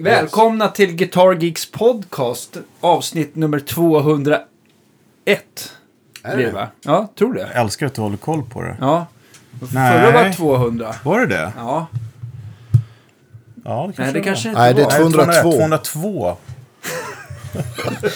Välkomna till Guitar Geeks podcast, avsnitt nummer 201. Är det? va? Ja, tror det. Jag älskar att du håller koll på det. Ja. Nej. Förra var 200. Var det det? Ja. Ja, det kanske Nej, det kanske inte Nej, det är var. Nej, 202. 202.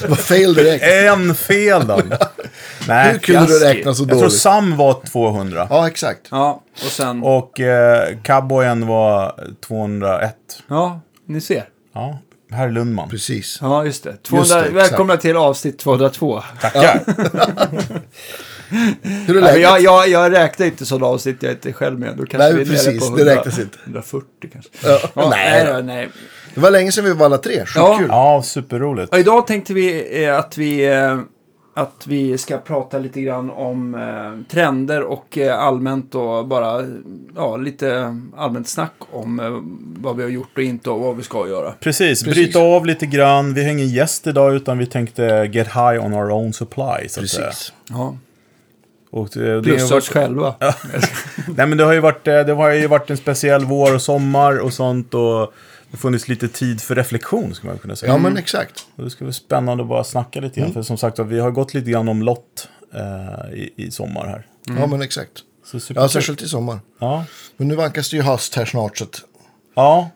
Det var fel direkt. En fel då. Nej, Hur kunde du räkna så jag tror dåligt? Sam var 200. Ja, exakt. Ja, och sen... Och eh, cowboyen var 201. Ja, ni ser. Ja, herr Lundman. Precis. Ja, just det. 200, Just det, välkomna till avsnitt 202. Tackar. Hur är läget? jag, jag, jag räknar inte sådana avsnitt jag är inte själv med. Då kanske Nej, vi är nere på det 100, räknas inte. 140 kanske. Ja. Ja, Nej, nej, då. nej. Det var länge sedan vi var alla tre. Sjukt Ja. kul. Ja, superroligt. Och idag tänkte vi eh, att vi, eh, att vi ska prata lite grann om eh, trender och eh, allmänt och bara ja, lite allmänt snack om eh, vad vi har gjort och inte och vad vi ska göra. Precis, Precis. bryta av lite grann. Vi har ingen gäst idag utan vi tänkte get high on our own supply. Så att. Precis. Ja. Och det, det Plus har oss själva. Nej men det har ju varit, eh, det har ju varit en speciell vår och sommar och sånt och det har funnits lite tid för reflektion skulle man kunna säga. Ja, men exakt. Och det ska bli spännande att bara snacka lite grann. För som sagt vi har gått lite grann om lott eh, i, i sommar här. Ja, men exakt. Så Ja, särskilt i sommar. Ja. Men nu vankas det ju höst här snart, så att ja,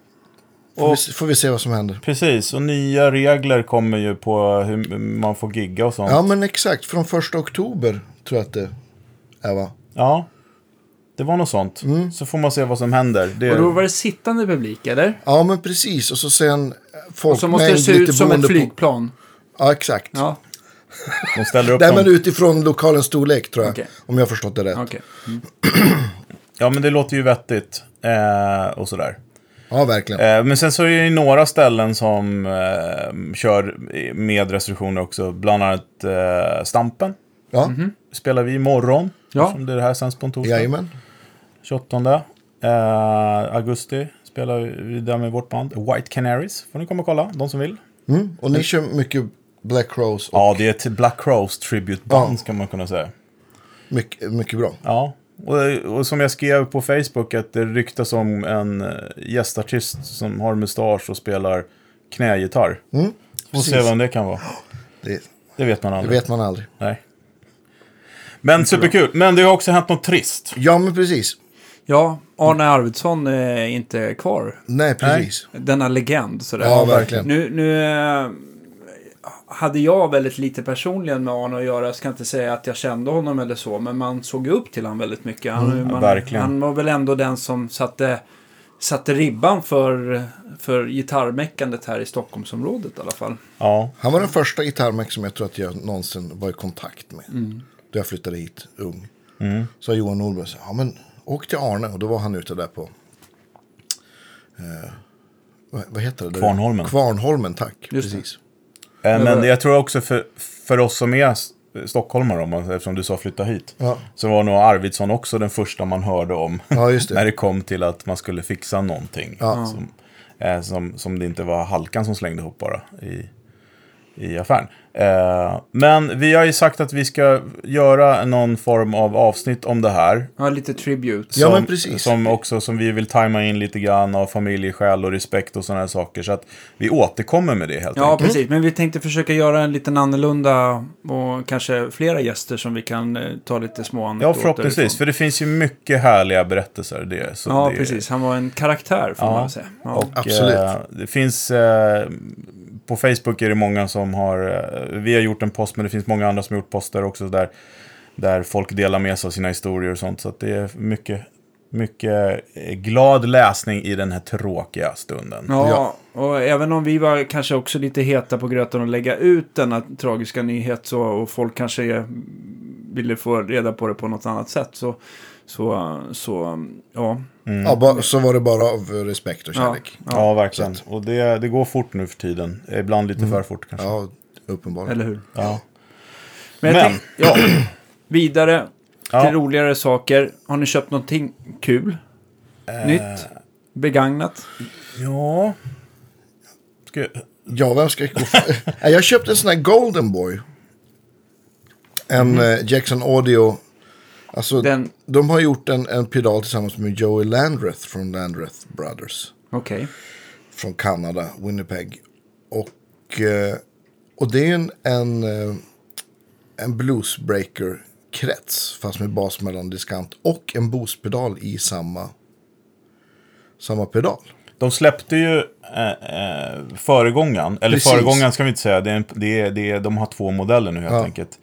får, vi, får vi se vad som händer. precis. Och nya regler kommer ju på hur man får gigga och sånt. Ja, men exakt. Från första oktober tror jag att det är, va? Ja. Det var något sånt. Mm. Så får man se vad som händer. Det, Och då var det sittande publik, eller? Ja, men precis. Och så sen folkmängd, Och så måste det se ut som ett boende på- flygplan. Ja, exakt. Ja, de ställer upp Nej, men utifrån lokalens storlek tror jag. Okej. Om jag har förstått det rätt. okej. Ja men det låter ju vettigt. Eh, och sådär. Ja, verkligen. Eh, Men sen så är det ju några ställen som eh, kör med restriktioner också. Bland annat eh, Stampen. Ja, Spelar vi imorgon. Ja. Som det här sänds på en torsdag. jajamän. 28 eh, augusti spelar vi där med vårt band. White Canaries. Får ni komma och kolla, de som vill. Mm. Och ni kör mycket Black Rose. Och Ja, det är ett Black Crowes tributeband Ja. ska man kunna säga. mycket, mycket bra. Ja. Och, och som jag skrev på Facebook att det ryktas om en eh, gästartist som har mustasch och spelar knägitarr. Mm. Får se vem det kan vara. Det, Det vet man det aldrig. vet man aldrig. Nej. Men superkul. Men det har också hänt något trist. Ja, men precis. Ja, Arne Arvidsson är inte kvar. Nej, precis. Denna legend. Sådär. Ja, verkligen. Nu, nu eh, hade jag väldigt lite personligen med Arne att göra. Jag ska inte säga att jag kände honom eller så. Men man såg ju upp till honom väldigt mycket. Han, man, verkligen. han var väl ändå den som satte, satte ribban för, för gitarrmeckandet här i Stockholmsområdet i alla fall. Ja. Han var den första gitarrmek som jag tror att jag någonsin var i kontakt med. Då jag flyttade hit ung. Så Johan Norberg sa, ja men åk till Arne. Och då var han ute där på, eh, vad, vad heter det? där? Kvarnholmen. Kvarnholmen, tack. Just precis. Eh, Men jag tror också för, för oss som är stockholmare, om man- eftersom du sa flytta hit. Ja. Så var nog Arvidsson också den första man hörde om. Ja, just det. när det kom till att man skulle fixa någonting. Ja. Som, eh, som, som det inte var Halkan som slängde ihop bara i, i affären. Eh, men vi har ju sagt att vi ska göra någon form av avsnitt om det här. Ja, lite tribute. Ja, Som- men precis. Som också som vi vill tajma in lite grann av familjeskäl och respekt och sådana här saker. Så att vi återkommer med det helt Ja, enkelt. precis. Men vi tänkte försöka göra en liten annorlunda och kanske flera gäster som vi kan eh, ta lite små Ja, anekdoter förhoppningsvis. ifrån. För det finns ju mycket härliga berättelser. Det, så Ja, det, precis. Han var en karaktär får Ja. man säga. Ja. Och, Absolut. Eh, det finns... På Facebook är det många som har... Eh, vi har gjort en post, men det finns många andra som har gjort poster också där, där folk delar med sig av sina historier och sånt. Så att det är mycket, mycket eh, glad läsning i den här tråkiga stunden. Ja, och även om vi var kanske också lite heta på gröten att lägga ut denna tragiska nyhet så, och folk kanske eh, ville få reda på det på något annat sätt så, så, så ja. Ja, ba, så var det bara av respekt och Ja, kärlek. Ja, ja, verkligen. Och det, det går fort nu för tiden. Ibland lite för fort kanske. Ja, uppenbarligen. eller hur? Ja. Men, jag Men- tänk, ja, vidare Ja. till roligare saker. Har ni köpt någonting kul? Eh, Nytt? Begagnat. Ja. Ska jag... Ja, vem ska gå för? Jag köpte en sån här Golden Boy. En eh, Jackson Audio. Alltså, Den- de har gjort en, en pedal tillsammans med Joey Landreth från Landreth Brothers. Okej. Från Kanada, Winnipeg. Och, eh, och det är en, en, eh, en bluesbreaker-krets. Fast med basmellandiskant. Och en boostpedal i samma, samma pedal. De släppte ju eh, eh, föregångaren, eller Precis. föregångaren ska vi inte säga, det är en, det är, det är, de har två modeller nu helt Ja. enkelt.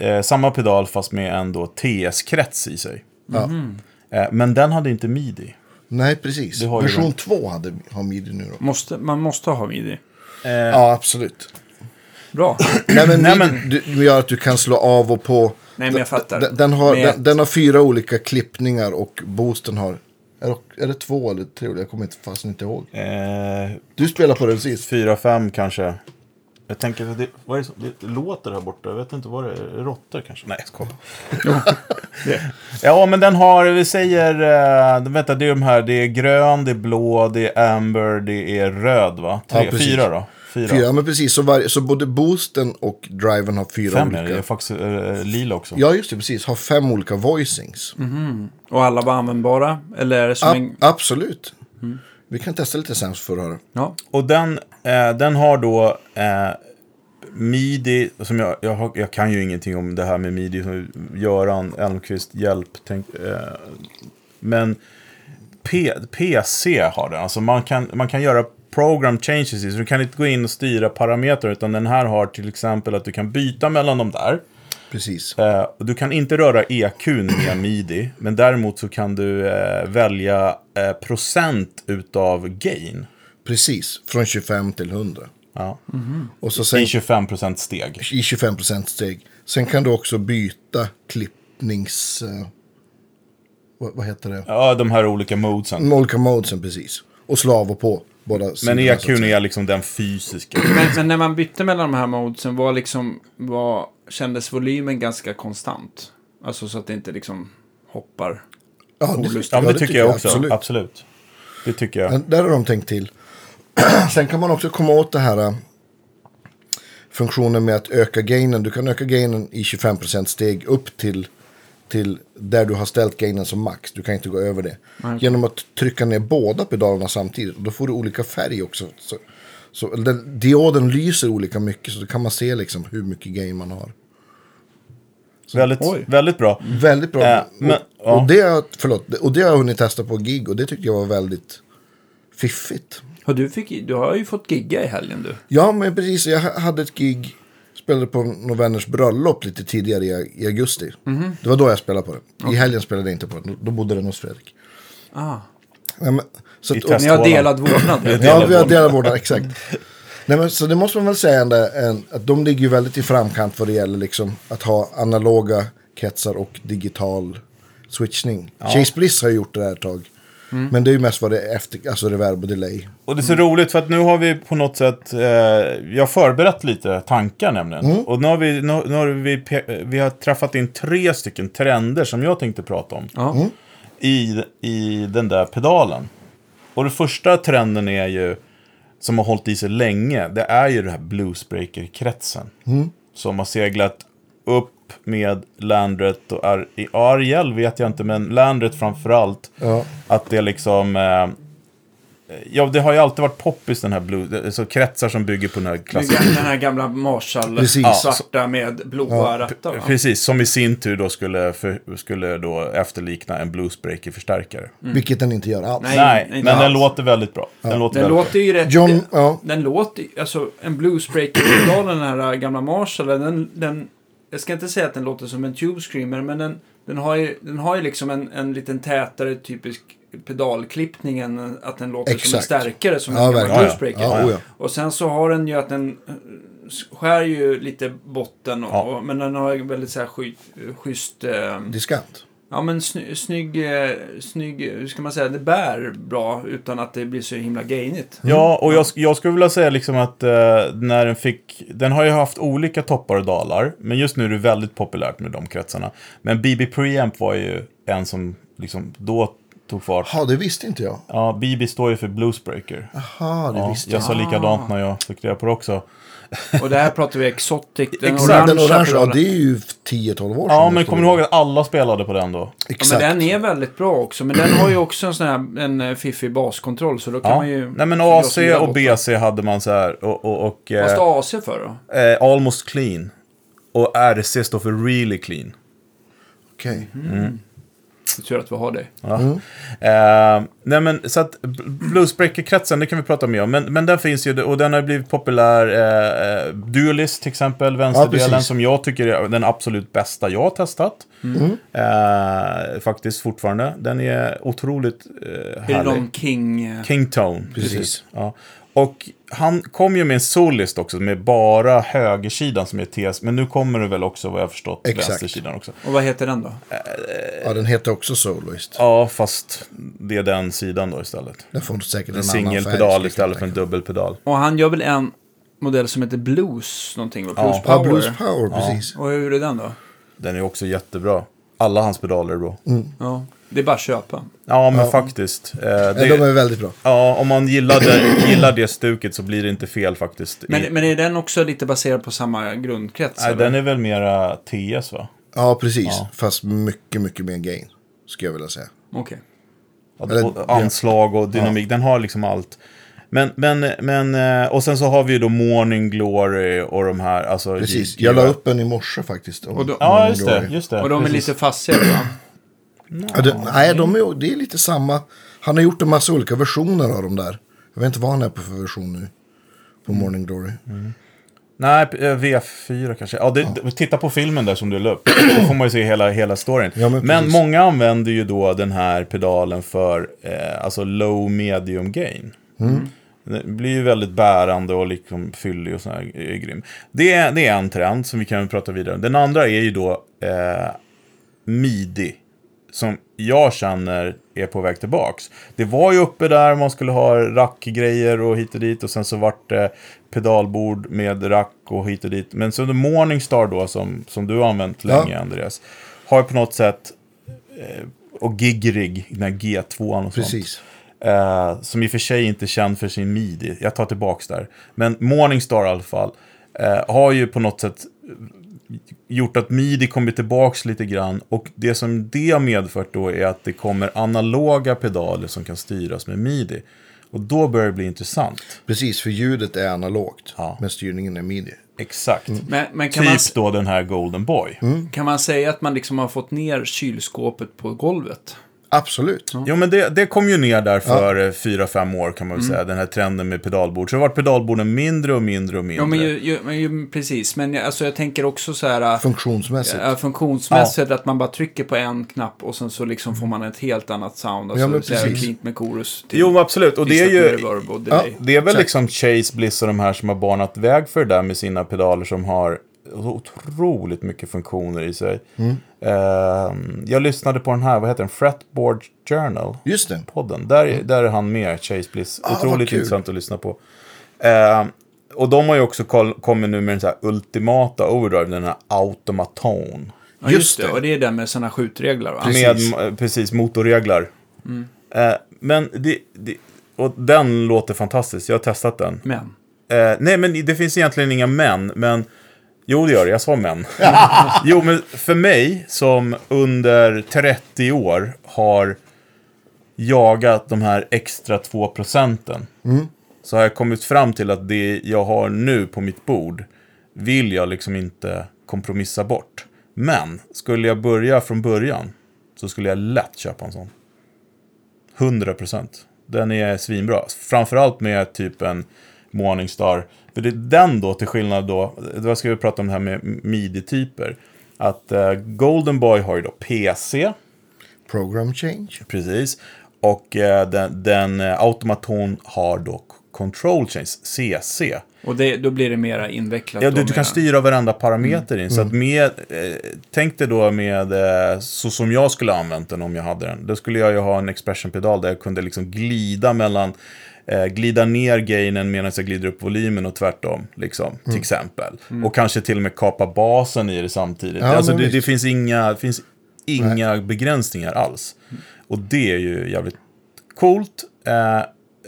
Eh, samma pedal fast med en då TS-krets i sig. Ja. Eh, men den hade inte midi. Nej, precis. Version den. 2 hade, har midi nu då. Måste, man måste ha midi. Eh, Ja, absolut. Bra. Nej, men, Nej, men- Du, gör att du kan slå av och på. Nej, men jag fattar. Den, den, har, Med- den, den har fyra olika klippningar och boosten har... Är, är det två eller tre? Jag kommer inte, fast inte ihåg. eh, Du spelar på det precis. fyra, fem kanske. Jag tänker det, vad är det, som- det låter här borta. Jag vet inte vad det är. Råttor kanske? Nej, jag skojar. Ja, men den har, vi säger, uh, vänta, det är de här, det är grön, det är blå, det är amber, det är röd va? Tre, Ja, fyra då? Fyra. Fyra, men precis. Så, varje, så både boosten och driven har fyra Fem olika. det, det är faktiskt eh, lila också. Ja, just det. Precis. Har fem olika voicings. Och alla var användbara? Eller är det som A- en... absolut. Vi kan testa lite sen så får du höra. Ja. Och den, eh, den har då eh, midi, som jag, jag, har, jag kan ju ingenting om det här med midi, som Göran Elmqvist, hjälp. Tänk, eh, men P, PC har den, alltså man kan, man kan göra program changes så du kan inte gå in och styra parametrar, utan den här har till exempel att du kan byta mellan de där. Precis. Eh, och du kan inte röra EQn med midi, men däremot så kan du eh, välja eh, procent utav gain. Precis. Från 25 till 100. Ja. Och så sen I 25% steg. i 25% steg. Sen kan du också byta klippnings... eh, vad, vad heter det? Ja, de här olika modesen. De olika modesen precis. Och slå av och på båda Men EQn säga. är liksom den fysiska. Men, men när man bytte mellan de här modesen, var liksom, var, kändes volymen ganska konstant? Alltså så att det inte liksom hoppar. Ja, det. Ja, men det tycker jag också. Absolut. Absolut. Det tycker jag. Men där har de tänkt till. Sen kan man också komma åt det här äh, funktionen med att öka gainen. Du kan öka gainen i 25% steg upp till, till där du har ställt gainen som max. Du kan inte gå över det. Genom att trycka ner båda pedalerna samtidigt. Och då får du olika färg också. Så, så den, dioden lyser olika mycket så då kan man se liksom hur mycket gain man har. Väldigt, Oj. väldigt bra. Väldigt bra. Äh, men- och, ja. och, det, förlåt, och det har jag hunnit testa på gig och det tyckte jag var väldigt fiffigt. Du, fick, du har ju fått gigga i helgen du. Ja, men precis. Jag ha- hade ett gig, spelade på några vänners bröllop lite tidigare i, i augusti. Mhm. Det var då jag spelade på det. I helgen spelade jag inte på det. Då bodde den hos Fredrik. Ah. Ja, men, så att, test. Ni har delad vårdnad. Ja, delad vi har delat vårdnad, exakt. Nej, men, så det måste man väl säga ändå, en, att de ligger ju väldigt i framkant vad det gäller liksom, att ha analoga kretsar och digital switchning. Chase Bliss har gjort det här ett tag. Mm. Men det är ju mest vad det är efter, alltså reverb och delay. Och det är så roligt för att nu har vi på något sätt, eh, jag har förberett lite tankar nämligen. Och nu har vi, nu, nu har vi, vi har träffat in tre stycken trender som jag tänkte prata om. Ja. i, i den där pedalen. Och den första trenden är ju, som har hållit i sig länge, det är ju den här bluesbreaker-kretsen. Som har seglat upp med Landret och Ar i Ariel vet jag inte, men Landret framförallt. Ja. Att det liksom... Eh, ja, det har ju alltid varit poppis den här blues, alltså kretsar som bygger på den här klassiska... Den här gamla Marshall, Precis. svarta med blåa rattar. va? Precis, som i sin tur då skulle, för, skulle då efterlikna en bluesbreaker-förstärkare. Vilket den inte gör alls. Nej. Nej, inte men den alls. låter väldigt bra. Den låter Den låter ju rätt... John, ja. Den låter alltså en bluesbreaker-pedal, den här gamla Marshallen, den, den... Jag ska inte säga att den låter som en tube screamer, men den, den, har, ju, den har ju liksom en, en liten tätare typisk pedalklippning än att den låter som en Exakt. stärkare som Ja, en gammal bluesbreaker. Ja, oh ja. Och sen så har den ju att den eh, skär ju lite botten, och, Ja. och, men den har ju väldigt så här sky, schysst... Eh, Diskant. Ja men sny, snygg, eh, snygg, hur ska man säga, det bär bra utan att det blir så himla gainigt. Ja, och jag, jag skulle vilja säga liksom att eh, när den fick... Den har ju haft olika toppar och dalar, men just nu är det väldigt populärt med de kretsarna. Men BB Preamp var ju en som liksom då tog fart. Ja, det visste inte jag. Ja, BB står ju för Bluesbreaker. Jaha, det Ja, visste jag jag. sa likadant när jag fick reda på det också. Och det här pratar vi Exotic. Den Exakt, Den orangea, ja, det är ju 10-12 år sedan. Ja, men kommer du ihåg att alla spelade på den då? Ja, Exakt. men den är väldigt bra också. Men den har ju också en sån här en eh, fiffig baskontroll. Så då kan Ja. man ju... Nej, men AC och. BC hade man så här. Och, och, och Vad eh, står AC för då? eh, Almost Clean. Och RC står för Really Clean. Okej. Det är tur att vi har det. Ja. Nej men så att Bl- Bluesbreaker-kretsen, det kan vi prata mer om. Men, men den finns ju, och den har blivit populär. Eh, Dualist till exempel, vänsterdelen, precis. som jag tycker är den absolut bästa jag har testat. Eh, faktiskt fortfarande. Den är otroligt eh, Är det härlig. de King... eh, Kingtone. Precis. Ja. Och han kom ju med en solist också med bara högersidan som är TS. Men nu kommer det väl också vad jag har förstått Exakt. vänstersidan också. Och vad heter den då? Ja, den heter också Soloist. Ja, fast det är den sidan då istället. Den får säkert en, En singelpedal istället för en dubbelpedal. Och han gör väl en modell som heter Blues någonting? va? Ja. Blues Ja, Power. Blues Power, precis. Och hur är den då? Den är också jättebra. Alla hans pedaler är bra. Ja, det är bara att köpa. Ja, men faktiskt. Eh, Ja, det, de är väldigt bra. Ja, om man gillar det, gillar det stuket så blir det inte fel faktiskt. Men, I, men är den också lite baserad på samma grundkrets? nej, eller? den är väl mera TS va? Ja, precis. Ja. Fast mycket, mycket mer gain. Skulle jag vilja säga. Okej. Och, Eller- och anslag och dynamik, den har liksom allt. Men, men, men, eh, och sen så har vi ju då Morning Glory och de här, alltså... Precis. G- Jag la upp en i morse faktiskt. Och då- Ja, just det, just det. Och de är precis. lite fassiga va? Ja, det, nej, de är, det är lite samma. Han har gjort en massa olika versioner av dem där. Jag vet inte vad han är på för version nu. På Mm. Morning Glory. Nej, p- eh, V4 kanske. Ja, det, det- titta på filmen där som du la upp. Då får man ju se hela, hela storyn. Ja, men men många använder ju då den här pedalen för eh, alltså low medium gain. Mm. Det blir ju väldigt bärande och liksom fyllig och sådär är grym. Det är, det är en trend som vi kan prata vidare om. Den andra är ju då eh, midi. Som jag känner är på väg tillbaks. Det var ju uppe där man skulle ha rackgrejer och hit och dit. Och sen så vart det pedalbord med rack och hit och dit. Men så the Morningstar då som, som du har använt Ja. länge Andreas. Har på något sätt eh, och Gigrig, den här G2 och sånt. Precis. Eh, som i och för sig inte är känd för sin midi. Jag tar tillbaks där. Men Morningstar i alla fall. Eh, har ju på något sätt gjort att midi kommer tillbaks lite grann. Och det som det har medfört då är att det kommer analoga pedaler som kan styras med midi. Och då börjar det bli intressant. Precis, för ljudet är analogt. Ja. Men styrningen är midi. Exakt. Men, men kan, Typ man, då den här Golden Boy. kan man säga att man liksom har fått ner kylskåpet på golvet? Absolut. Jo, men det, det kom ju ner där för eh, fyra, fem år kan man väl säga. Den här trenden med pedalbord. Så har varit pedalborden mindre och mindre och mindre. Ja, men ju, ju, men ju, precis. Men jag, alltså, jag tänker också så här... Funktionsmässigt. Ja, funktionsmässigt att man bara trycker på en knapp och sen så liksom får man ett helt annat sound. Alltså, Ja, men precis. cleant med chorus. till- Jo, absolut. Och det är ju... och delay. Det är väl Exakt. liksom Chase, Bliss och de här som har banat väg för det där med sina pedaler som har otroligt mycket funktioner i sig. Mm. Ehm, jag lyssnade på den här, vad heter den? Fretboard Journal. Just det. Podden. Där, där är han med, Chase Bliss. Ah, otroligt intressant att lyssna på. Ehm, och de har ju också kommit nu med den så här ultimata overdrive, den här automaton. Ja, just Just det. det. Och det är den med sådana skjutregler, va? Precis. Med precis, motorreglar. Eh, men det, det, och den låter fantastisk, jag har testat den. Men. Nej, men det finns egentligen inga men, men... Jo, det gör det. Jag sa men. jo, men för mig som under 30 år har jagat de här extra 2 procenten. Så har jag kommit fram till att det jag har nu på mitt bord vill jag liksom inte kompromissa bort. Men skulle jag börja från början så skulle jag lätt köpa en sån. 100 procent. Den är svinbra. Framförallt med typ en Morningstar. För det är den då, till skillnad då, vad ska vi prata om det här med midi-typer. Att eh, Golden Boy har ju då PC, Program change. precis. Och eh, den, den eh, Automaton har då Control Change, CC. Och det, då blir det mera invecklat. Ja, du, du kan med- styra varenda parameter in. Så att med, eh, tänk dig då med, eh, så som jag skulle ha använt den om jag hade den. Då skulle jag ju ha en expression-pedal där jag kunde liksom glida mellan, eh, glida ner gainen medan jag glider upp volymen och tvärtom, liksom, till exempel. Och kanske till och med kapa basen i det samtidigt. Ja, alltså det, det finns inga, det finns inga begränsningar alls. Och det är ju jävligt coolt. Eh,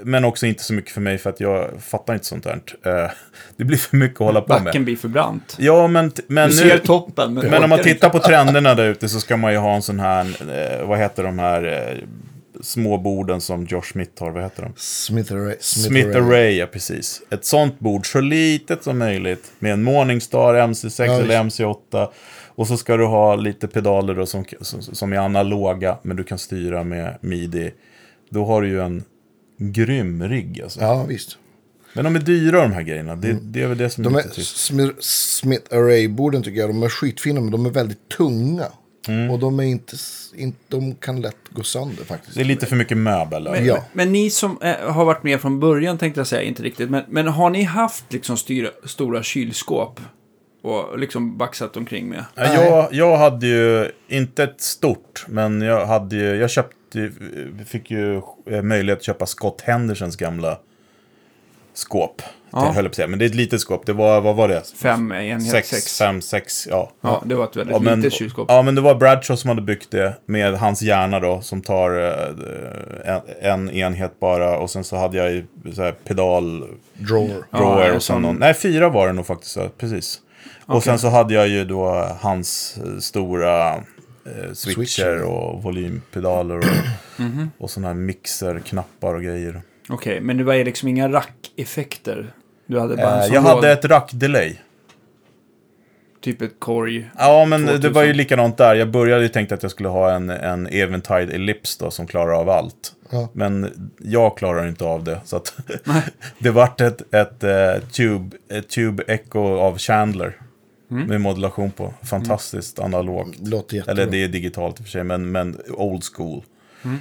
men också inte så mycket för mig för att jag fattar inte sånt där. Eh, det blir för mycket att hålla på Backen med. blir för brant. Ja, men, men Du nu... ser toppen, men, Men om man tittar på trenderna där ute så ska man ju ha en sån här, eh, vad heter de här eh, små borden som Josh Smith har, vad heter de? Smith Array. Smith Array, ja precis. Ett sånt bord, så litet som möjligt, med en Morningstar MC6 Ja, eller MC8. Och så ska du ha lite pedaler då som, som, som är analoga, men du kan styra med midi. Då har du ju en grym rigg alltså. Ja, visst. Men de är dyra de här grejerna, det, det är väl det som De är är, lite. Smith, Smith Array-borden tycker jag, de är skitfina, men de är väldigt tunga. Mm. Och de är inte, inte, de kan lätt gå sönder faktiskt. Det är lite för mycket möbel. Men, Ja. men ni som eh, har varit med från början tänkte jag säga, inte riktigt. Men, men har ni haft liksom styra, stora kylskåp? Och liksom baxat omkring med? Ja, Jag, jag hade ju, inte ett stort, men jag hade ju, jag köpte, fick ju eh, möjlighet att köpa Scott Hendersons gamla skåp. Ja. Ja. Höll jag på att säga. Men det är ett litet skåp. Det var, vad var det? Fem enhet Sex, sex. fem, sex, ja. Ja, det var ett väldigt Ja men, litet kylskåp. ja, men det var Bradshaw som hade byggt det med hans hjärna då, som tar eh, en, en enhet bara. Och sen så hade jag ju så här pedal, Drawer. Ja, drawer en och sen någon, nej fyra var det nog faktiskt, ja, precis. Och Okej. sen så hade jag ju då hans eh, stora eh, switcher, Switcher. och volympedaler och, Mhm. och sådana här mixerknappar och grejer. Okej, men det var ju liksom inga rack-effekter? Du hade bara en Eh, jag låg- hade ett rack-delay. Typ ett korg. Ja, men det 2000. var ju likadant där. Jag började ju tänka att jag skulle ha en, en Eventide Ellipse då, som klarar av allt. Ja. Men jag klarar inte av det. Så att det vart ett, ett, eh, tube, ett Tube Echo av Chandler. Mm. Med modulation på. Fantastiskt analogt. Låter jättebra. Eller det är digitalt i och för sig, men, men old school. Mm.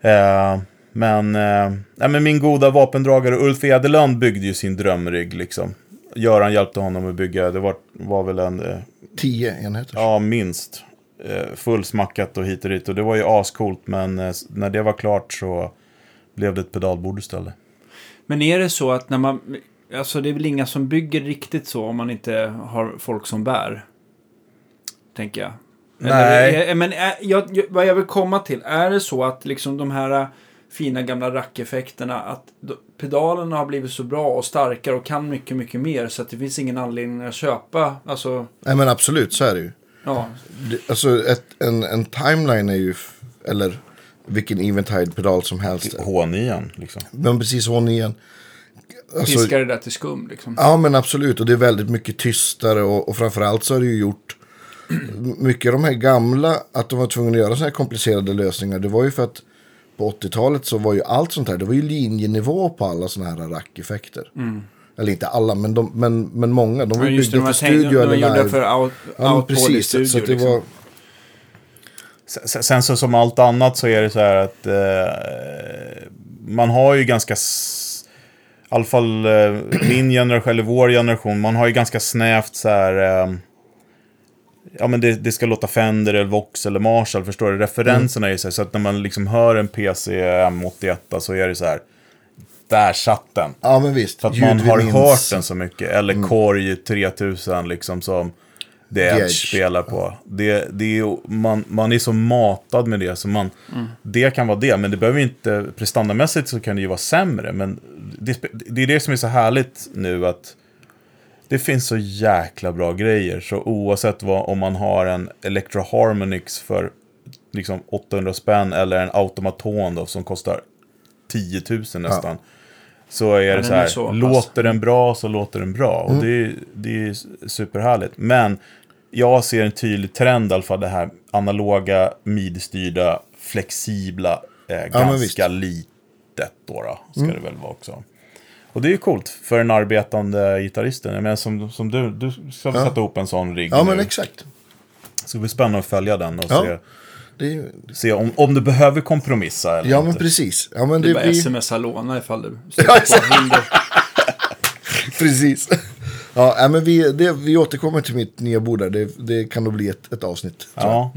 Eh, men, eh, nej, men min goda vapendragare Ulf Edelund byggde ju sin drömrygg liksom. Göran hjälpte honom att bygga, det var, var väl en, eh, Tio enheter. ja minst, eh, fullsmackat och hit och dit. Och det var ju ascoolt, men eh, när det var klart så blev det ett pedalbord istället. Men är det så att när man... Alltså det är väl inga som bygger riktigt så om man inte har folk som bär? Tänker jag. Nej. Eller, men är, jag, jag, vad jag vill komma till, är det så att liksom de här äh, fina gamla rackeffekterna, att pedalerna har blivit så bra och starkare och kan mycket, mycket mer så att det finns ingen anledning att köpa, alltså, Nej men absolut, så är det ju. ja. Alltså ett, en, en timeline är ju, eller vilken Eventide-pedal som helst. H9 liksom. Men precis hon igen. Alltså, Fiskar det där till skum liksom. Ja men absolut och det är väldigt mycket tystare och, och framförallt så har det ju gjort mycket av de här gamla, att de var tvungna att göra sådana här komplicerade lösningar. Det var ju för att på 80-talet så var ju allt sånt här, det var ju linjenivå på alla sådana här rackeffekter. Eller inte alla, men, de, men, men många. De var ju byggda för studio de eller live. för out, ja, precis. studio så det liksom. var, Sen, sen så som allt annat så är det så här att eh, man har ju ganska, i alla fall eh, min generation eller vår generation, man har ju ganska snävt så här, eh, ja men det, det ska låta Fender eller Vox eller Marshall, förstår du? Referenserna är ju så här, så att när man liksom hör en PC M81 så är det så här, där satt den. ja men visst. För att ljud man har minns. hört den så mycket. Eller Korg 3000 liksom som The Edge, spelar på. Det, det är, man, man är så matad med det. Så man, Det kan vara det, men det behöver inte, prestandamässigt så kan det ju vara sämre. Men det, det är det som är så härligt nu att det finns så jäkla bra grejer. Så oavsett vad, om man har en Electro Harmonix för liksom 800 spänn eller en automaton då som kostar 10 000 nästan. Så är det den så är här, så låter den bra så låter den bra. Och det, är- det är superhärligt. Men jag ser en tydlig trend i alla fall, det här analoga, midi-styrda, flexibla, eh, visst. ganska litet då, då ska det väl vara också. Och det är ju coolt för en arbetande gitarrist. Jag menar, som, som du, du ska Ja. sätta ihop en sån rigg Ja nu. men exakt. Så det blir spännande att följa den och Ja. se, Det är, ju- se om, om du behöver kompromissa eller ja men inte. precis. Ja men Det är det bara blir... smsa låna ifall du hinder. Precis. Ja, men vi, det, vi återkommer till mitt nya bord där. Det, det kan nog bli ett, ett avsnitt. Ja.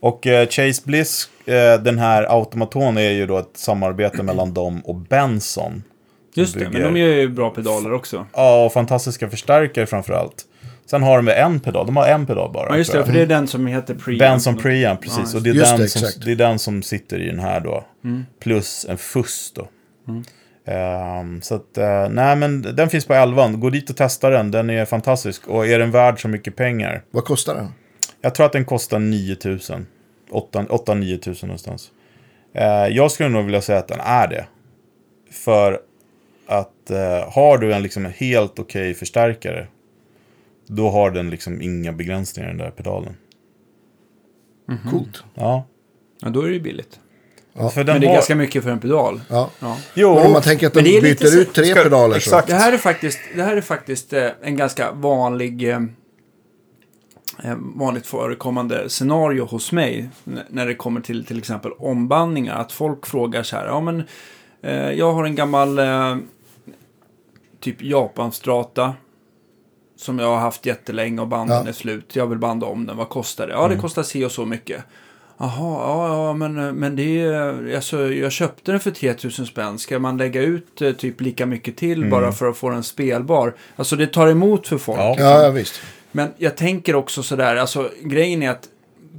Och eh, Chase Bliss, eh, den här automaton är ju då ett samarbete mellan dem och Benson. Just det, men bygger- de gör ju bra pedaler också. Ja, och fantastiska förstärkare framför allt. Sen har de en pedal, de har en pedal bara. Ja, just det, för det är den som heter Preamp. Benson Preamp, precis. Ja, och det är, den det, som, exakt. det är den som sitter i den här då. Mm. Plus en fuss då. Ehm, så att, eh, nej men den finns på 11. Gå dit och testa den, den är fantastisk. Och är den värd så mycket pengar? Vad kostar den? Jag tror att den kostar 9000. 8-9 tusen någonstans. Eh, jag skulle nog vilja säga att den är det. För att eh, har du en liksom helt okej förstärkare. Då har den liksom inga begränsningar den där pedalen. Coolt. Ja. Ja, då är det ju billigt. Ja. För den Men det är har... ganska mycket för en pedal. Ja. Ja. Jo, Men om man tänker att de lite byter så- ut tre ska- pedaler exakt. Det här är faktiskt, det här är faktiskt eh, en ganska vanlig, eh, eh, vanligt förekommande scenario hos mig. När det kommer till till exempel ombandningar. Att folk frågar så här, ja men eh, jag har en gammal eh, typ Japanstrata. Som jag har haft jättelänge och banden Ja. är slut. Jag vill banda om den, vad kostar det? Ja, det kostar si och så mycket. Jaha, ja, ja, men, men det är, alltså, jag köpte den för 3000 spänn. Ska man lägga ut eh, typ lika mycket till bara för att få den spelbar? Alltså det tar emot för folk. Ja. liksom. Ja, visst. Men jag tänker också sådär, alltså grejen är att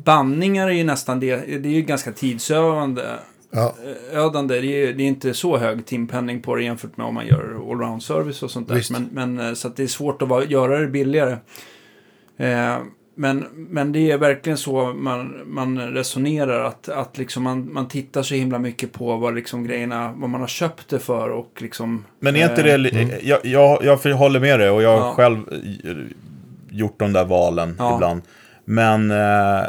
bandningar är ju nästan det, det är ju ganska tidsövande. Ja. Ödande, det är, det är inte så hög timpenning på det jämfört med om man gör allround service och sånt där. Visst. Men, men, eh, så det är svårt att vara, göra det billigare. Eh, men, men det är verkligen så man, man resonerar, att, att liksom man, man tittar så himla mycket på vad liksom grejerna, vad man har köpt det för och liksom... Men är inte eh, det... li- Jag, jag, jag håller med dig och jag har Ja. själv eh, gjort de där valen Ja. ibland. Men eh,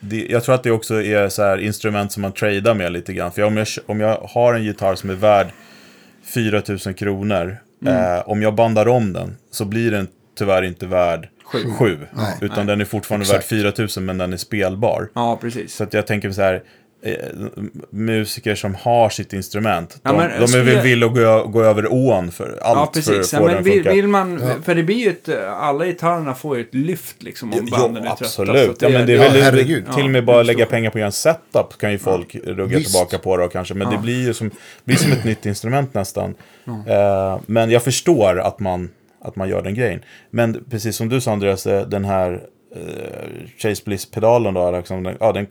det, jag tror att det också är så här instrument som man tradar med lite grann. För om jag, om jag har en gitarr som är värd 4 000 kronor. Mm. Eh, om jag bandar om den så blir den tyvärr inte värd Sju. 7. Nej. utan Nej. den är fortfarande Exakt. värd 4 000 men den är spelbar. Ja, precis. Så att jag tänker så här, musiker som har sitt instrument, Ja, de, men de är skulle- väl villiga att gå, gå över ån för allt Ja, för att precis. få Ja, den men att vill, funka. vill man, Ja. för det blir ju ett, alla gitarrerna får ju ett lyft liksom om Jo, banden är trötta. absolut. att ja, men det är Ja, väl herregud. till och med bara jag lägga pengar på en setup kan ju folk rugga Visst. tillbaka på då kanske. Men Ja. det blir ju som, blir som ett nytt instrument nästan. Eh, men jag förstår att man, att man gör den grejen. Men precis som du sa Andreas, eh, den här eh, Chase Bliss-pedalen då, liksom, den, ja, den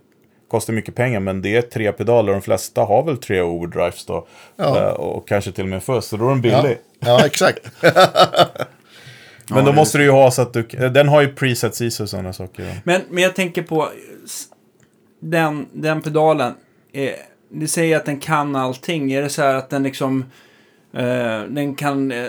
kostar mycket pengar men det är tre pedaler. De flesta har väl tre overdrives då. Ja. Eh, och kanske till och med först, så då är den Ja, billig. ja exakt. Men då måste du ju ha så att du, den har ju presets i sig och sådana saker. ja. Men, men jag tänker på den, den pedalen. Eh, det säger att den kan allting. Är det så här att den liksom... Eh, den kan eh,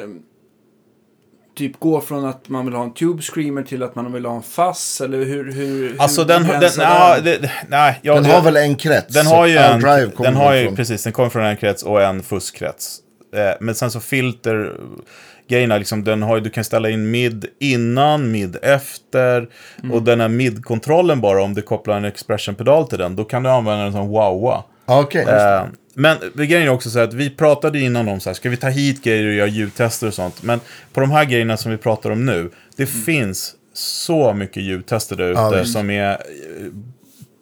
typ gå från att man vill ha en tube screamer till att man vill ha en fass? Eller hur... hur Alltså hur den, den, begränsar ja, det, nej, jag, Den har väl en krets. Den har ju en, drive den har ju, precis, den kommer från en krets och en fuskkrets. Eh, men sen så filter grejerna, liksom, den har, du kan ställa in mid innan, mid efter. Mm. Och den här mid-kontrollen bara, om du kopplar en expression-pedal till den, då kan du använda den som wowa. Okej. Eh, men grejen är också så att vi pratade innan om så här, ska vi ta hit grejer och göra ljudtester och sånt. Men på de här grejerna som vi pratar om nu, det finns så mycket ljudtester där ute Ja, som är eh,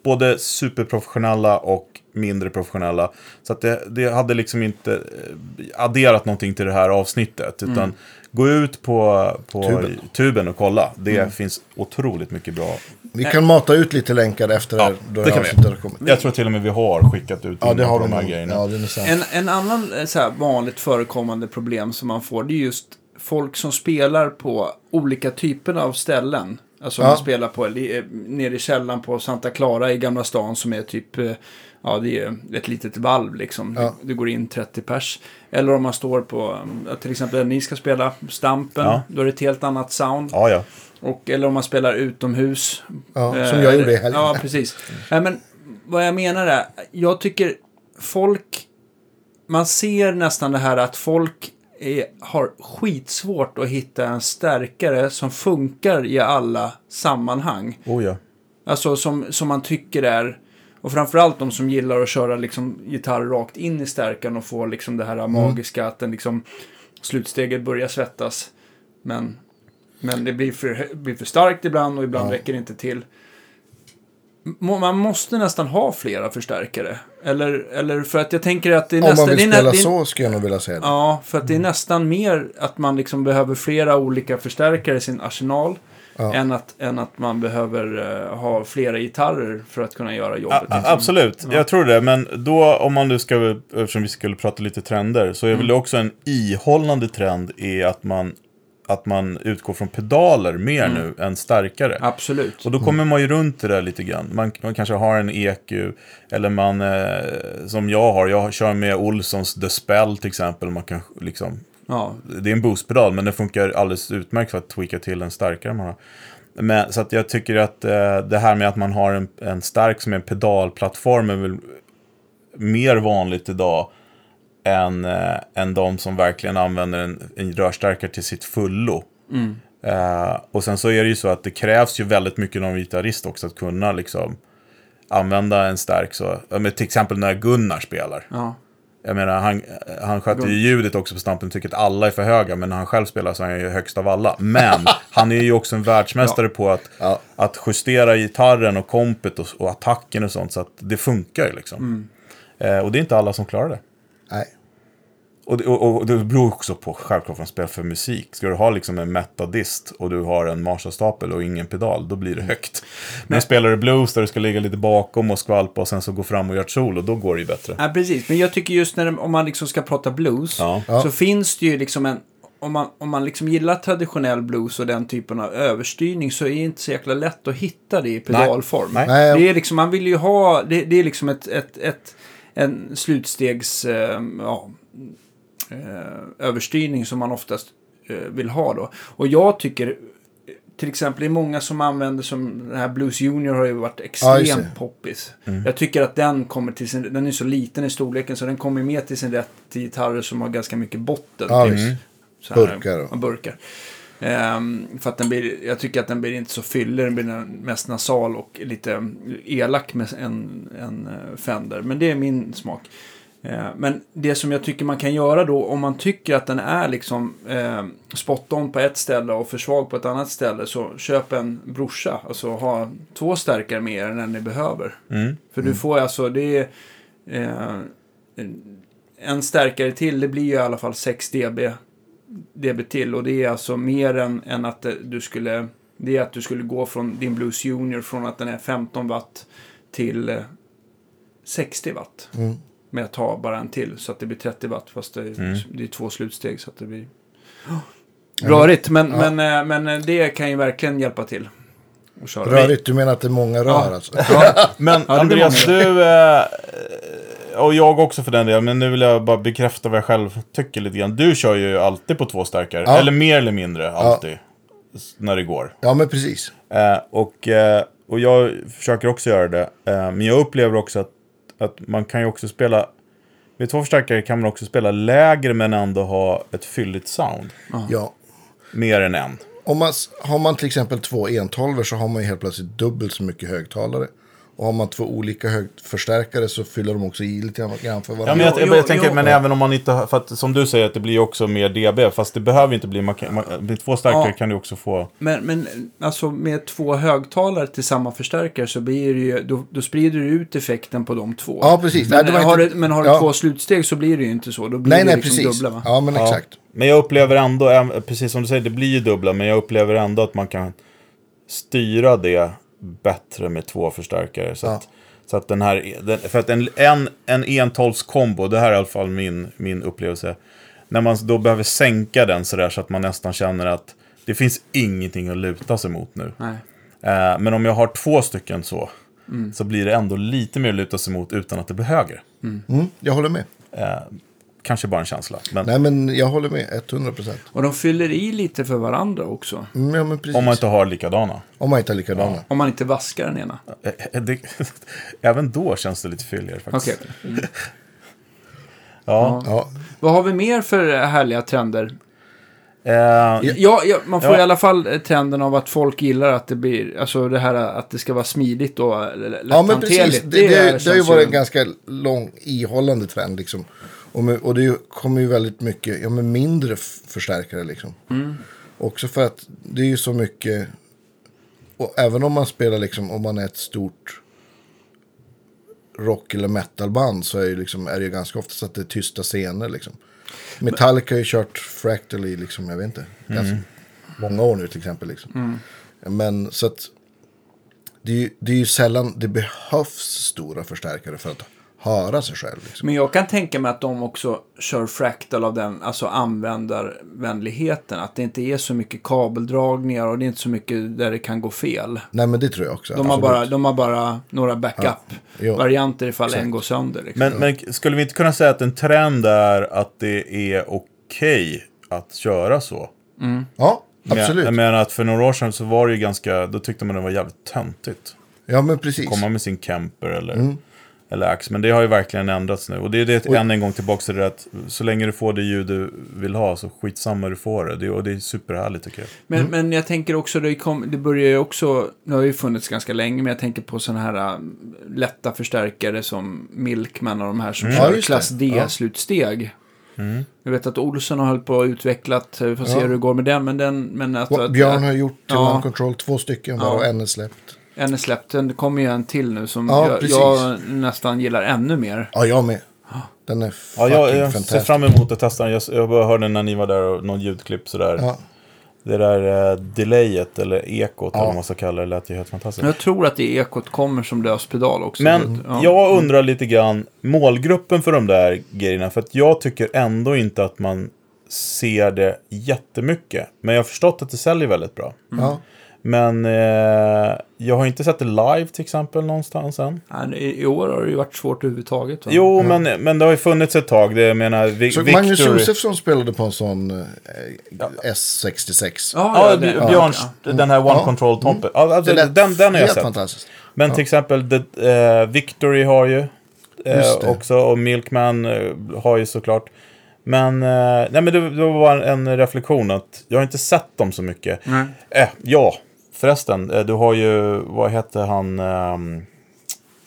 både superprofessionella och mindre professionella. Så att det, det hade liksom inte eh, adderat någonting till det här avsnittet. Utan gå ut på, på tuben. Tuben. och kolla. Det finns otroligt mycket bra. Vi kan mata ut lite länkar efter Ja, då det det kan vi. kommit. Jag tror till och med vi har skickat ut Ja, det har de här nog. grejerna. Ja, det är sant. En, en annan eh, så här, vanligt förekommande problem som man får det är just folk som spelar på olika typer av ställen. Alltså Ja. man spelar på, nere i källaren på Santa Clara i Gamla stan som är typ, eh, ja det är ett litet valv liksom. Ja. Det, det går in 30 pers. Eller om man står på, eh, till exempel ni ska spela Stampen, Ja. då är det ett helt annat sound. Ja, ja. Och, eller om man spelar utomhus. Ja, som Eh, jag gjorde i helgen. Ja, precis. Nej, men vad jag menar är, jag tycker folk, man ser nästan det här att folk är, har skitsvårt att hitta en stärkare som funkar i alla sammanhang. Oh, ja. Alltså som, som man tycker är, och framförallt de som gillar att köra liksom gitarr rakt in i stärkan och få liksom det här magiska att den liksom slutsteget börjar svettas. Men, men det blir för, blir för starkt ibland och ibland Ja. räcker det inte till. Man måste nästan ha flera förstärkare. Eller, eller för att jag tänker att det är Om nästan... man vill spela det är- så skulle jag nog vilja säga det. Ja, för att det är nästan mer att man liksom behöver flera olika förstärkare i sin arsenal. Ja. än, att, än att man behöver eh, ha flera gitarrer för att kunna göra jobbet. A- liksom. absolut, jag tror det. Men då, om man nu ska, eftersom vi skulle prata lite trender, så är Mm. väl det också en ihållande trend är att man, att man utgår från pedaler mer Mm. nu än starkare. Absolut. Och då kommer man ju runt det där lite grann. Man, man kanske har en EQ, eller man, eh, som jag har, jag kör med Olssons The Spell till exempel. Man kan liksom, Ja, det är en boostpedal, men den funkar alldeles utmärkt för att tweaka till en starkare man har. Men, så att jag tycker att eh, det här med att man har en, en stark som är en pedalplattform är väl mer vanligt idag än, eh, än de som verkligen använder en, en rörstärkare till sitt fullo. Eh, och sen så är det ju så att det krävs ju väldigt mycket av en gitarrist också att kunna liksom använda en stark så. Ja, men till exempel när Gunnar spelar. ja. Jag menar, han, han sköter ju ljudet också på stampen, tycker att alla är för höga, men när han själv spelar så är han ju högst av alla. Men han är ju också en världsmästare på att, Ja. att justera gitarren och kompet och, och attacken och sånt, så att det funkar ju liksom. Mm. Eh, och det är inte alla som klarar det. Nej. Och, det- och, och det beror också på självklart vad man spelar för musik. Ska du ha liksom en metadist och du har en Marshall-stapel och ingen pedal, då blir det högt. Men spelar du blues där du ska ligga lite bakom och skvalpa och sen så gå fram och göra ett solo, då går det ju bättre. Ja, precis. Men jag tycker just när det, om man liksom ska prata blues Ja. så finns det ju liksom en... Om man, om man liksom gillar traditionell blues och den typen av överstyrning så är det inte så jäkla lätt att hitta det i pedalform. Nej. Nej. Det är liksom, man vill ju ha, det, det är liksom ett, ett, ett en slutstegs, eh, ja, eh, överstyrning som man oftast eh, vill ha då. Och jag tycker, till exempel, det är många som använder som, den här Blues Junior har ju varit extremt det. poppis. Jag tycker att den kommer till sin, den är så liten i storleken så den kommer mer till sin rätt till gitarrer som har ganska mycket botten. Typ. visst. Så här, Burkar och- burkar. Ehm, för att den blir, jag tycker att den blir inte så fyllig, den blir mest nasal och lite elak med en, en eh, Fender. Men det är min smak. Eh, men det som jag tycker man kan göra då, om man tycker att den är liksom eh, spot on på ett ställe och för svag på ett annat ställe, så köp en brorsa. Alltså ha två stärkare mer än ni behöver. Mm. För du får alltså, det är eh, en stärkare till, det blir ju i alla fall 6 dB, dB till. Och det är alltså mer än, än att du skulle, det är att du skulle gå från din Blues Junior från att den är 15 watt till eh, 60 watt. Mm. Med att ta bara en till så att det blir 30 watt fast det, Mm. det är två slutsteg så att det blir rörigt. Men, Ja. men, eh, men eh, det kan ju verkligen hjälpa till. Rörigt, du menar att det är många rör Ja. alltså? Men Ja, det blir Andreas, du, eh, och jag också för den delen, men nu vill jag bara bekräfta vad jag själv tycker lite grann. Du kör ju alltid på två stärkare, Ja. eller mer eller mindre alltid, när det går. Ja, men precis. Och, och jag försöker också göra det, men jag upplever också att, att man kan ju också spela, med två förstärkare kan man också spela lägre men ändå ha ett fylligt sound. Ja. Mer än en. Om man, har man till exempel två entolver så har man ju helt plötsligt dubbelt så mycket högtalare. Och har man två olika högförstärkare så fyller de också i lite grann för varandra. Ja, men jag, jag, Jo, jag tänker, jo. men även om man inte, har- för att som du säger att det blir också mer dB, fast det behöver inte bli, man kan, man, med två starkare Ja. kan du också få, Men, men alltså med två högtalare till samma förstärkare så blir det ju, då, då sprider du ut effekten på de två. Ja, precis. Nej, Men, det var har, inte- du, men har du ja. två slutsteg så blir det ju inte så. Då blir Nej, det nej, liksom precis. dubbla va? Ja, men Ja. exakt. Men jag upplever ändå, precis som du säger, det blir ju dubbla, men jag upplever ändå att man kan styra det bättre med två förstärkare. Så, Ja. att, så att den här, den, för att en, en, en entolvskombo, det här är i alla fall min, min upplevelse, när man då behöver sänka den sådär så att man nästan känner att det finns ingenting att luta sig mot nu. Eh, men om jag har två stycken så, så blir det ändå lite mer att luta sig mot utan att det blir högre. Mm, jag håller med. Eh, kanske bara en känsla. Men Nej, men jag håller med. 100 procent. Och de fyller i lite för varandra också. Mm, ja, men precis. om man inte har likadana. Om man inte är likadana. Om man inte vaskar den ena. Eh, eh, Det, även då känns det lite fylligare faktiskt. Okej. Ja. Ja. Vad har vi mer för härliga trender? Eh, Ja, ja man får Ja. i alla fall trenden av att folk gillar att det blir, alltså det här att det ska vara smidigt och eh, l- Ja, men lätthanterligt. precis. Det, det, det, har ju varit en ganska lång ihållande trend. Liksom. Och, med, och det kommer ju väldigt mycket ja, men mindre förstärkare. Liksom. Också för att det är ju så mycket. Och även om man spelar, liksom, om man är ett stort rock eller metalband så är, liksom, är det ju ganska ofta så att det är tysta scener. Liksom. Metallica har ju kört Fractal i, liksom, jag vet inte, ganska många år nu till exempel. Liksom. Men så att det är, ju, det är ju sällan det behövs stora förstärkare för att höra sig själv. Liksom. Men jag kan tänka mig att de också kör fractal av den, alltså användarvänligheten. Att det inte är så mycket kabeldragningar och det är inte så mycket där det kan gå fel. Nej men det tror jag också. De har bara, de har bara några backup-varianter ifall Exakt. en går sönder. Liksom. Men, men skulle vi inte kunna säga att en trend är att det är okej att köra så? Ja, Men- absolut. Jag menar att för några år sedan så var det ju ganska, då tyckte man det var jävligt töntigt. ja men precis. Komma med sin camper eller, Mm. Eller ax. Men det har ju verkligen ändrats nu. Och det är det än en gång tillbaka till det att så länge du får det ljud du vill ha så skitsamma du får det. det och det är superhärligt tycker jag. Men, Mm. men jag tänker också, det, kom, det börjar ju också, det har ju funnits ganska länge, men jag tänker på sådana här äh, lätta förstärkare som Milkman och de här som Mm. Ja, kör just klass. Ja. D-slutsteg. Mm. Jag vet att Olsson har hållit på och utvecklat, vi får se Ja. hur det går med den, men den, men att, att, Björn har gjort Ja. One Control två stycken varav en är släppt. En är släppt, det kommer ju en till nu som Ja, jag, precis. jag nästan gillar ännu mer. Ja, jag med. Den är Ja, fucking jag, jag ser fantastisk. fram emot att testa den. Jag, jag bara hörde när ni var där och någon ljudklipp sådär. Ja. Det där uh, delayet eller ekot Ja. eller vad man ska kalla det lät ju helt fantastiskt. Jag tror att det ekot kommer som löspedal också. Men ja. jag undrar lite grann målgruppen för de där grejerna. För att jag tycker ändå inte att man ser det jättemycket. Men jag har förstått att det säljer väldigt bra. Ja. Men eh, jag har inte sett det live till exempel någonstans än. Nej, I i år har det ju varit svårt överhuvudtaget. Va? Jo, men, men det har ju funnits ett tag. Det, jag menar, Vi- Så Victor... Magnus Josefsson spelade på en sån eh, S66. Ja, Ja, det- Bj- Björns, den här One Ja. Control Tompe. Ja, alltså, den, den har jag sett. fantastiskt. Men till exempel the, eh, Victory har ju eh, också och Milkman eh, har ju såklart. Men, eh, nej, men det, det var en reflektion att jag har inte sett dem så mycket. Nej. Eh, ja, förresten. Eh, du har ju, vad heter han, ehm,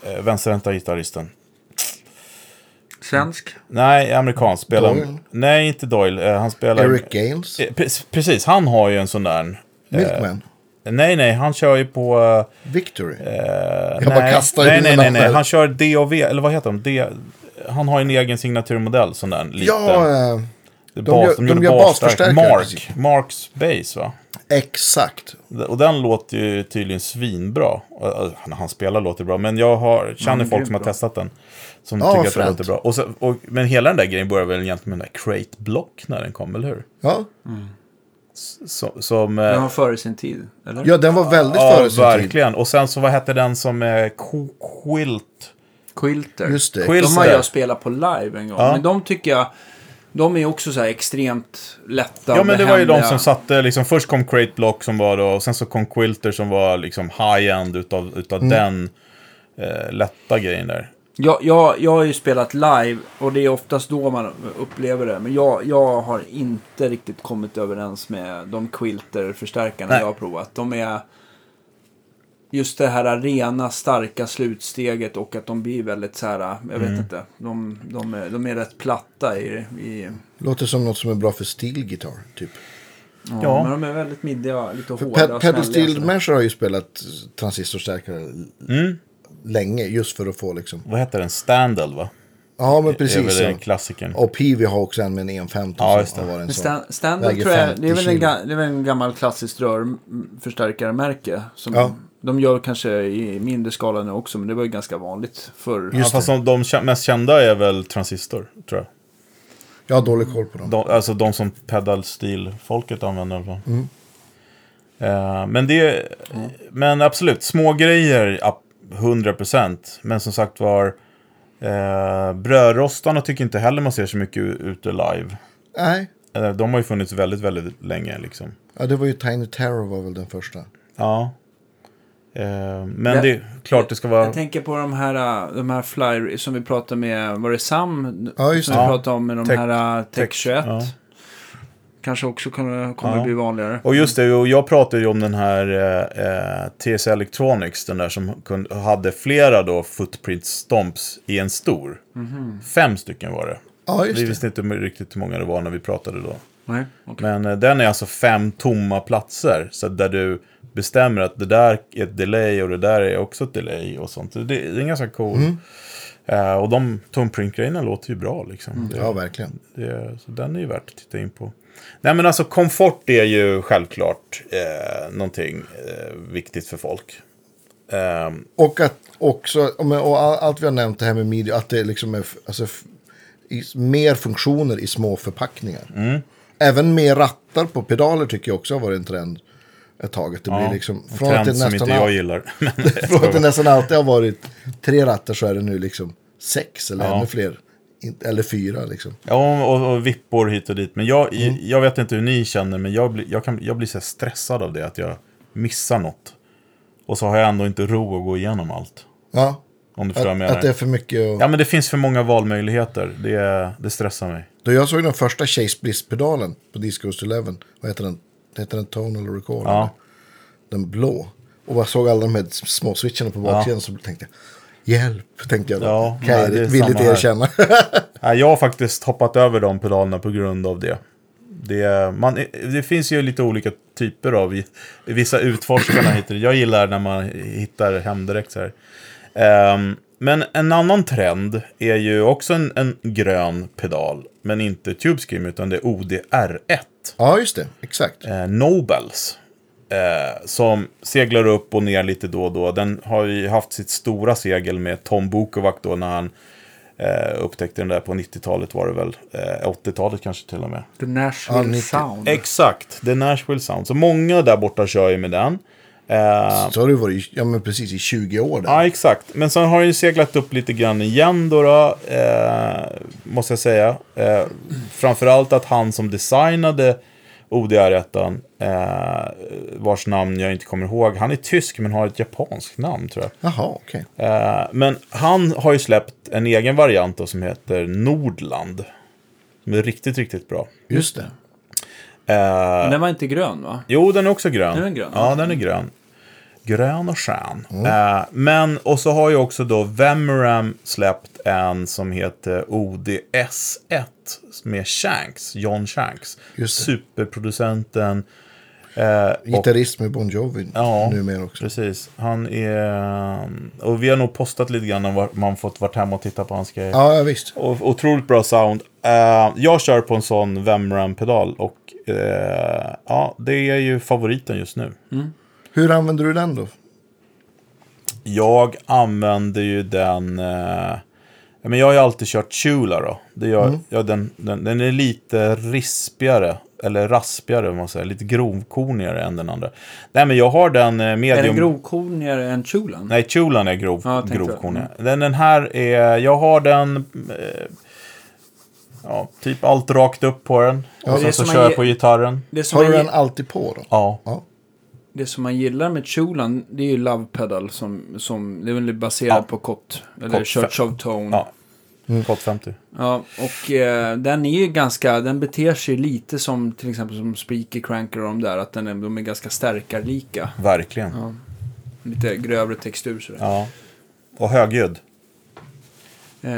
eh, vänsterhänta gitarristen? Svensk. Nej, amerikansk. Spelar, Doyle? Nej, inte Doyle. Eh, han spelar... Eric Gales. Eh, pre- precis, han har ju en sån där. Milkman. Nej, nej, han kör ju på... eh, Victory. Eh, Jag nej, bara kastar nej, nej, nej, nej. Han kör DOV, eller vad heter de? D, han har en egen signaturmodell, sån där liten. Ja, eh, de gör- de gör basförstärkare. Mark. Marks Bass va? exakt. Och den låter ju tydligen svinbra. När han spelar låter bra, men jag har, känner men folk som har testat den. Som Ja, tycker att det fränt. låter bra. Och så, och, men hela den där grejen började väl egentligen med den där Crate Block när den kom, eller hur? Ja. Så, som... eh, Den var före sin tid, eller? ja, den var väldigt ja, före sin tid. verkligen. Och sen så vad hette den som är Quilt? Quilter. Just det. Quilt- De har Quilter. jag spelat på live en gång. Ja. Men de tycker jag, de är också så här extremt lätta Ja, men det var ju de som satte, liksom, först kom Crate Block som var då, och sen så kom Quilter som var liksom high-end utav, utav Mm. den eh, lätta grejen där. Jag, jag, jag har ju spelat live och det är oftast då man upplever det. Men jag, jag har inte riktigt kommit överens med de Quilter-förstärkarna Nej. jag har provat. De är just det här rena, starka slutsteget och att de blir väldigt så här, jag vet Mm. inte. De, de, är, de är rätt platta i, i Låter som något som är bra för stilgitarr, typ. ja, Ja. Men de är väldigt middiga, lite För hårda. Och pedal steel människor har ju spelat transistorstärkare Mm. länge, just för att få liksom... Vad heter den? Standel va? Ja, men Det är precis. väl den Ja. klassikern. Och Peavy har också en med en 115 Ja, just det. en stand, standard tror jag, 50 det är, väl en, det är väl en gammal klassiskt rörförstärkarmärke. Som Ja. De gör kanske i mindre skala nu också, men det var ju ganska vanligt förr. Ja, Just fast de, mest kända är väl Transistor, tror jag. Jag har dålig koll på dem. De, alltså de som pedal steel-folket använder i alla fall. Mm. Eh, men det Men absolut, små grejer, ap- 100%. Men som sagt var, eh, brödrostarna tycker inte heller man ser så mycket ute live. Nej, Eh, de har ju funnits väldigt, väldigt länge liksom. ja, det var ju Tiny Terror var väl den första. Ja. Eh, men Jag- det är klart det ska vara... Jag tänker på de här, äh, de här fly som vi pratade med, var det Sam? Ja, just som det. vi pratade om med de Tech- här äh, Tech Tech- 21. ja. Kanske också kommer, kommer Ja. bli vanligare. Och just det, och jag pratade ju om den här eh, eh, TS Electronics, den där som kunde, hade flera då footprint stomps i en stor. Fem stycken var det. Ja, Vi just det. visste inte riktigt hur många det var när vi pratade då. Nej, okej. Men eh, den är alltså fem tomma platser. Så där du bestämmer att det där är ett delay och det där är också ett delay och sånt. Det, det är ganska cool. Eh, och de tomprint-grejerna låter ju bra liksom. Det, Ja, verkligen. det, så den är ju värt att titta in på. Nej men alltså komfort är ju självklart eh, någonting eh, viktigt för folk. Ehm, Och att också, och allt vi har nämnt det här med media, att det liksom är alltså, i, mer funktioner i små förpackningar. Mm. Även mer rattar på pedaler tycker jag också har varit en trend ett tag. Det blir ja, liksom, från att, det trend som nästan inte jag all, gillar. Från att det nästan alltid har varit tre rattar så är det nu liksom sex eller Ja. ännu fler. Eller fyra liksom. Ja, och, och vippor hit och dit. Men jag, Mm. jag vet inte hur ni känner, men jag blir, jag kan, jag blir så här stressad av det, att jag missar något. Och så har jag ändå inte ro att gå igenom allt. Ja, Om du förstår att, att det är för mycket. Och... Ja, men det finns för många valmöjligheter. Det, det stressar mig. Då jag såg den första Chase Bliss-pedalen på Disco 11, vad heter den? Heter den Tonal Record? Ja. Den blå. Och jag såg alla de här små switcharna på baksidan så tänkte jag, hjälp, tänkte jag då. Ja, kan nej, jag villigt erkänna. Nej, jag har faktiskt hoppat över de pedalerna på grund av det. Det, man, det finns ju lite olika typer av, vissa utforskarna det. Jag gillar när man hittar hem direkt så här. Ehm, men en annan trend är ju också en, en grön pedal, men inte TubeScream utan det är ODR1. Ja, just det, exakt. eh, Nobels. Eh, som seglar upp och ner lite då och då. Den har ju haft sitt stora segel med Tom Bukovac då när han eh, upptäckte den där på 90-talet var det väl. Eh, 80-talet kanske till och med. The Nashville Ja, 90. Sound. Exakt, The Nashville Sound. Så många där borta kör ju med den. Eh, Så har det varit, ja men precis i 20 år där. Ja, exakt. Men sen har den ju seglat upp lite grann igen då, då eh, måste jag säga. Eh, framförallt att han som designade ODR-1, eh, vars namn jag inte kommer ihåg, han är tysk men har ett japanskt namn tror jag. Jaha, okej. Eh, men han har ju släppt en egen variant då, som heter Nordland. Som är riktigt, riktigt bra. Just det. Eh, Men den var inte grön va? Jo, den är också grön. Den är grön, ja. den är grön. Grön och skön. Eh, men, och så har ju också då Vemram släppt en som heter ODS1 med Shanks, John Shanks. Superproducenten. Eh, Gitarrist med Bon Jovi Ja. numera också. precis. Han är... Och vi har nog postat lite grann om man fått varit hemma och titta på hans grejer. Ja, ja, visst. Och, otroligt bra sound. Eh, jag kör på en sån Vemram-pedal och eh, ja, det är ju favoriten just nu. Hur använder du den då? Jag använder ju den... Eh, men jag har ju alltid kört Chula då. Det gör, ja, den, den, den är lite rispigare. Eller raspigare, om man säger. Lite grovkornigare än den andra. Nej, men jag har den eh, medium... Är den grovkornigare än Chulan? Nej, Chulan är grov, Ja, jag tänkte det. grovkornig. Den, den här är... Jag har den... Eh, ja, typ allt rakt upp på den. Ja, och sen så kör jag på gitarren. Det som, Har du den alltid på då? Ja. Ja. Det som man gillar med Chulan, det är ju Love Pedal som, som det är väl baserat Ja. på Kott. Eller Kott Church of Tone. Ja. Kott 50. Ja, och eh, den är ju ganska, den beter sig lite som till exempel som Speaker Cranker och de där, att den är, de är ganska stärkarlika. Verkligen. Ja. Lite grövre textur sådär. Ja. Och högljudd. Eh,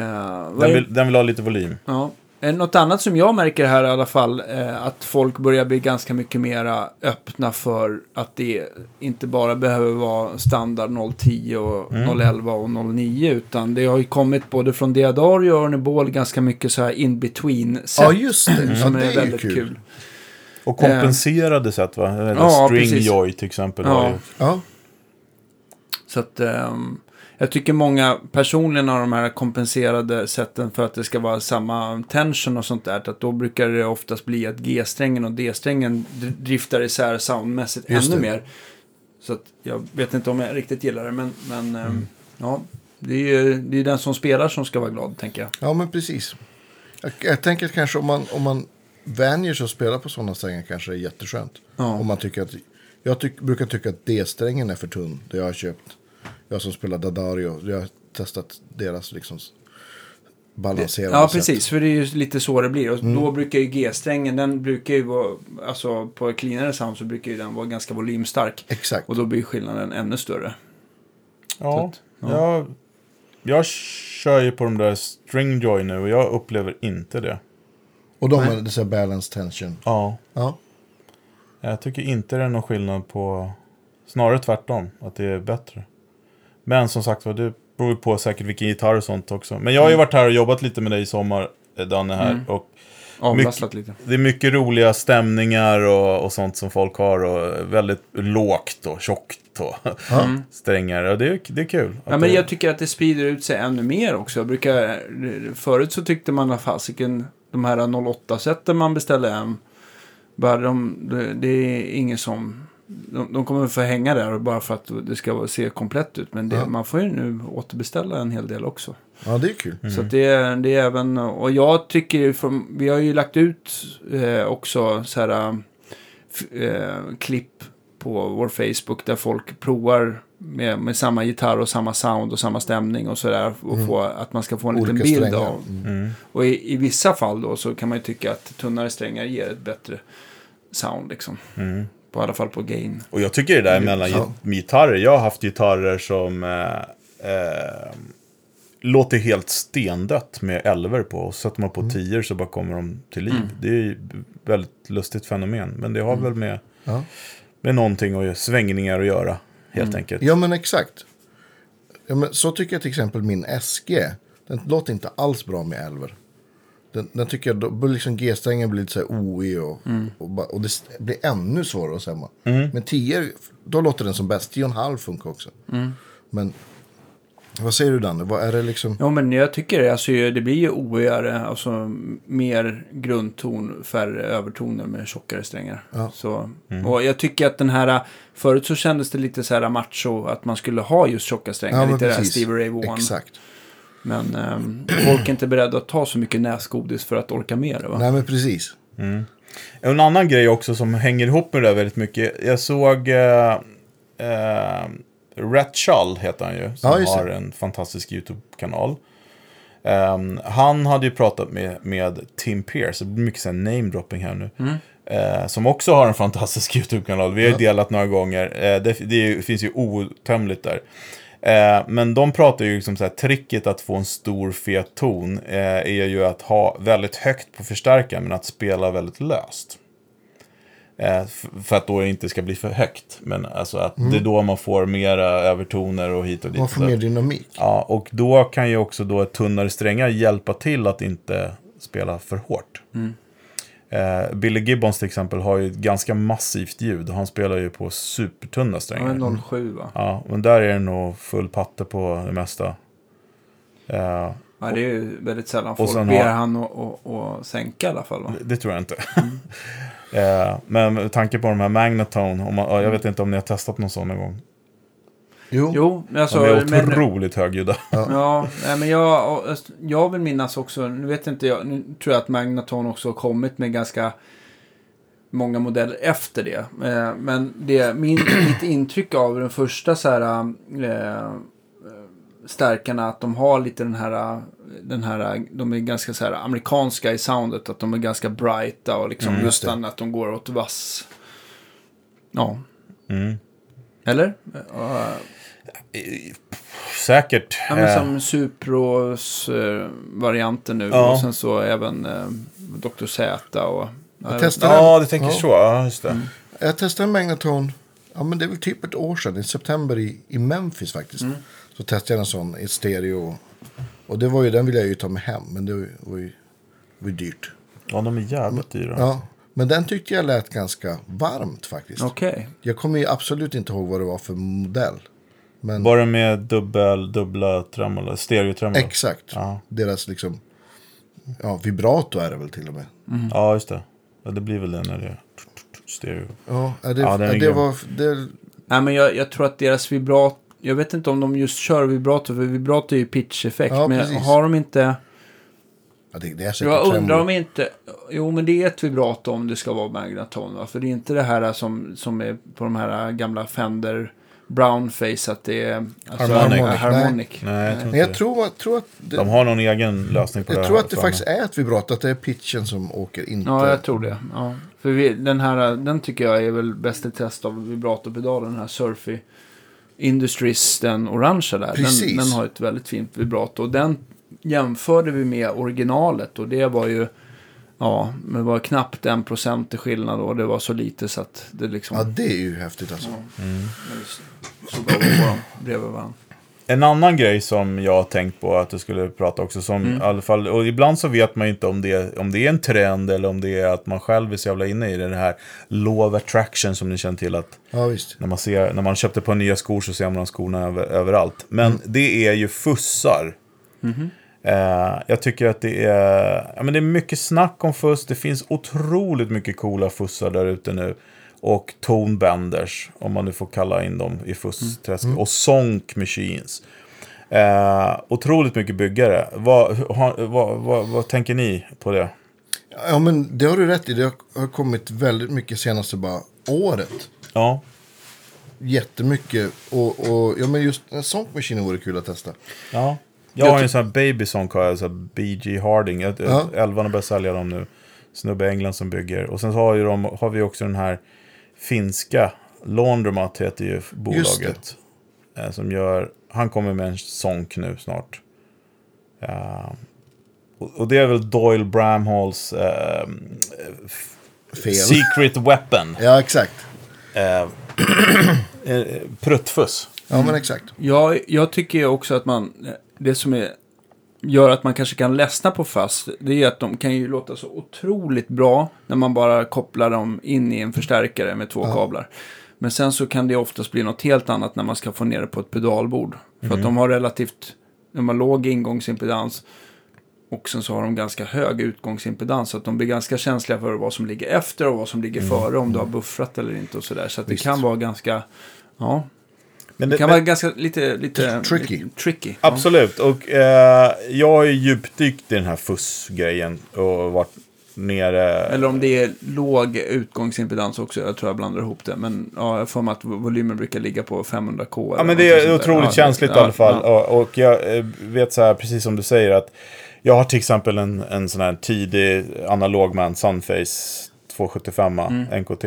Den vill, den vill ha lite volym. Ja. Eh, Något annat som jag märker här i alla fall, eh, att folk börjar bli ganska mycket mera öppna för att det inte bara behöver vara standard 010 och 011 och 09, utan det har ju kommit både från Diadario och Örnebål ganska mycket så här in between sätt Ja, just det. Ja, som det är, är väldigt kul. kul. Och kompenserade sätt va? Eller Ja, String precis. Joy till exempel. Ja. Ja, Så att ehm, jag tycker många personligen har de här kompenserade sätten för att det ska vara samma tension och sånt där. Att då brukar det oftast bli att G-strängen och D-strängen dr- driftar isär soundmässigt ännu mer. Så att jag vet inte om jag riktigt gillar det, men, men ehm, Mm. ja. Det är ju det är den som spelar som ska vara glad, tänker jag. ja men precis. Jag, jag tänker att kanske om man, om man vänjer sig att spela på sådana strängar kanske det är jätteskönt. Ja. Om man tycker att, jag tyck, brukar tycka att D-strängen är för tunn. Det jag har köpt. Jag som spelar Dadario. Jag har testat deras liksom balanserade Ja, sätt. precis. För det är ju lite så det blir. Och Mm. då brukar ju G-strängen, den brukar ju vara, alltså på cleanare sound så brukar ju den vara ganska volymstark. Exakt. Och då blir skillnaden ännu större. Ja, att, ja. Jag, jag kör ju på de där String Joy nu och jag upplever inte det. Och de så här balance tension. Ja, Ja. jag tycker inte det är någon skillnad på... Snarare tvärtom, att det är bättre. Men som sagt var, det beror på säkert vilken gitarr och sånt också. Men jag har ju varit här och jobbat lite med dig i sommar, eh, Danne här. Mm. Och avlastat lite. Det är mycket roliga stämningar och, och sånt som folk har. Och väldigt lågt och tjockt och strängar. Och det, är, det är kul. Mm. Ja, men det- jag tycker att det sprider ut sig ännu mer också. Jag brukar, förut så tyckte man att fasiken, de här 08-sätten man beställde hem, bara de, det är ingen som... De, de kommer få hänga där bara för att det ska se komplett ut. Men det, Ja. man får ju nu återbeställa en hel del också. Ja, det är kul. Mm. Så att det, är- det är även, och jag tycker, från, vi har ju lagt ut eh, också så här eh, klipp på vår Facebook där folk provar med, med samma gitarr och samma sound och samma stämning och sådär. Och få, att man ska få en liten Olika bild strängar. av. Mm. Mm. Och i, i vissa fall då så kan man ju tycka att tunnare strängar ger ett bättre sound liksom. Mm. På alla fall på gain. Och jag tycker det där mellan Ja. git- gitarrer. Jag har haft gitarrer som eh, eh, låter helt stendött med elver på. Och sätter man på tior så bara kommer de till liv. Det är ett väldigt lustigt fenomen. Men det har väl med, Ja. med någonting och svängningar att göra. Helt enkelt. Ja, men exakt. Ja, men så tycker jag till exempel min SG. Den låter inte alls bra med elver. Den, den tycker jag, då blir liksom G-strängen blir lite så här oig och, och, bara- och det s- blir ännu svårare att stämma. Men 10, då låter den som bäst. 10,5 funkar också. Men vad säger du Danne? Vad är det liksom? Ja, men jag tycker det. Alltså, det blir ju oigare, alltså mer grundton, färre övertoner med tjockare strängar. Ja. Så, Och jag tycker att den här, förut så kändes det lite så här macho att man skulle ha just tjocka strängar. Ja, lite det här precis. Stevie Ray Vaughan. Exakt. Men ehm, folk är inte beredda att ta så mycket näsgodis för att orka med det va? Nej, men precis. En annan grej också som hänger ihop med det där väldigt mycket. Jag såg eh, eh, Rat Chull heter han ju. Som Ja, har en fantastisk YouTube-kanal. Ehm, han hade ju pratat med, med Tim Pierce. Det blir mycket name-dropping här nu. Mm. Eh, som också har en fantastisk YouTube-kanal. Vi har ju delat några gånger. Eh, det, det finns ju otömligt där. Eh, men de pratar ju liksom så här, tricket att få en stor fet ton eh, är ju att ha väldigt högt på förstärkaren men att spela väldigt löst. Eh, för att då det inte ska bli för högt. Men alltså att det är då man får mera övertoner och hit och dit. Man får mer dynamik. Ja, och då kan ju också då tunnare strängar hjälpa till att inte spela för hårt. Eh, Billy Gibbons till exempel har ju ett ganska massivt ljud han spelar ju på supertunna Ja, strängar. men 07 va? Ja, men där är det nog full patte på det mesta. Eh, Ja, det är ju väldigt sällan folk ber har- han att sänka i alla fall va? det, det tror jag inte. eh, men med tanke på de här Magnatone, om man, ja, jag vet inte om ni har testat någon sån någon gång. Jo, Jo, alltså... De är men- otroligt högljudda. Ja, nej, men jag, jag vill minnas också, nu vet inte jag, nu tror jag att Magnaton också har kommit med ganska många modeller efter det. Eh, Men det, min, mitt intryck av den första så här, eh, stärkarna, att de har lite den här, den här, de är ganska så här amerikanska i soundet, att de är ganska brighta och liksom Mm, just den att de går åt vass. Ja. Mm. Eller? Eh, Säkert. Ja, men Eh, som Supros eh, nu Ja. och sen så även eh, Dr. Z och... Jag testade ja, du tänker Ja. så. Ja, just det. Jag testade en Magneton, ja men det är väl typ ett år sedan, i september i, i Memphis faktiskt. Mm. Så testade jag en sån i stereo. Och det var ju, den ville jag ju ta med hem, men det var ju, var ju, dyrt. Ja, de är jävligt dyra. Ja, men den tyckte jag lät ganska varmt faktiskt. Okej. Jag kommer ju absolut inte ihåg vad det var för modell. Men Var det med dubbel, dubbla tremolo, stereotremolo? exakt, Ja. deras liksom, ja vibrato är det väl till och med. ja, just det. Ja, det blir väl det när det är stereo. Ja, det, Ja, är det var, det, Nej, men jag, jag tror att deras vibrat... Jag vet inte om de just kör vibrato, för vibrato är ju pitch-effekt. Ja, men precis. har de inte... ja, det, det är Jag undrar om inte... Jo, men det är ett vibrato om det ska vara magnaton, va? För det är inte det här som, som är på de här gamla Fender Brownface, att det är... Alltså, Harmonic. Harmonic. Nej, jag tror Men jag tror, att- tror att det, De har någon egen lösning på det jag tror att det faktiskt är ett vibrato, att det är pitchen som åker, inte... Ja, jag tror det. Ja. För vi, den här, den tycker jag är väl bäst i test av vibratopedalen, den här Surfy Industries, den orangea där. Den, Precis. den har ett väldigt fint vibrato. Och den jämförde vi med originalet och det var ju, ja, men det var knappt en procent i skillnad och det var så lite så att det liksom... Ja, det är ju häftigt alltså. Så bra på dem bredvid varandra. En annan grej som jag har tänkt på att du skulle prata också, som Mm. i alla fall, och ibland så vet man ju inte om det, om det är en trend eller om det är att man själv är så jävla inne i det, det här law of attraction som ni känner till att Ja, visst. när man, ser, när man köpte på nya skor så ser man de skorna över, överallt. Men Mm. det är ju fussar. Mhm. Eh, jag tycker att det är, ja, men det är mycket snack om fuss. Det finns otroligt mycket coola fussar där ute nu. Och tonebenders, om man nu får kalla in dem i fussträsket. Mm. Och sonk machines. Eh, otroligt mycket byggare. Vad, har, vad, vad, vad tänker ni på det? Ja, men det har du rätt i. Det har- kommit väldigt mycket senaste bara året. Ja, Jättemycket. Och, och ja, men just en Sonk Machine vore kul att testa. Ja. Jag har ju en sån här baby song, har jag, så här BG Harding. Jag- Ja. Elvan har börjat sälja dem nu. Snubbe i England som bygger. Och sen så har, ju de, har vi också den här finska, Laundromat heter ju bolaget. eh, Som gör, han kommer med en sonk nu snart. Ja. och, och det är väl Doyle Bramhalls Fel. Secret Weapon. Ja, exakt. Eh, pruttfuss. Ja, men exakt. Ja, jag tycker ju också att man, det som är, gör att man kanske kan ledsna på fast, det är att de kan ju låta så otroligt bra när man bara kopplar dem in i en förstärkare med två kablar. Men sen så kan det oftast bli något helt annat när man ska få ner det på ett pedalbord. För att de har relativt, de har låg ingångsimpedans och sen så har de ganska hög utgångsimpedans. Så att de blir ganska känsliga för vad som ligger efter och vad som ligger före. Om du har buffrat eller inte och sådär. Så att det kan vara ganska, ja, Men det kan vara ganska lite, lite Tricky. Tricky. Absolut, och eh, jag har ju djupdykt i den här fussgrejen och varit nere... Ja. Eller om det är låg utgångsimpedans också. Jag tror jag blandar ihop det. Men ja, jag får mig att volymen brukar ligga på 500k. Ja, men det är otroligt känsligt i alla fall. Och, och jag eh, vet så här, precis som du säger, att jag har till exempel en, en sån här tidig analogman Sunface 275 NKT.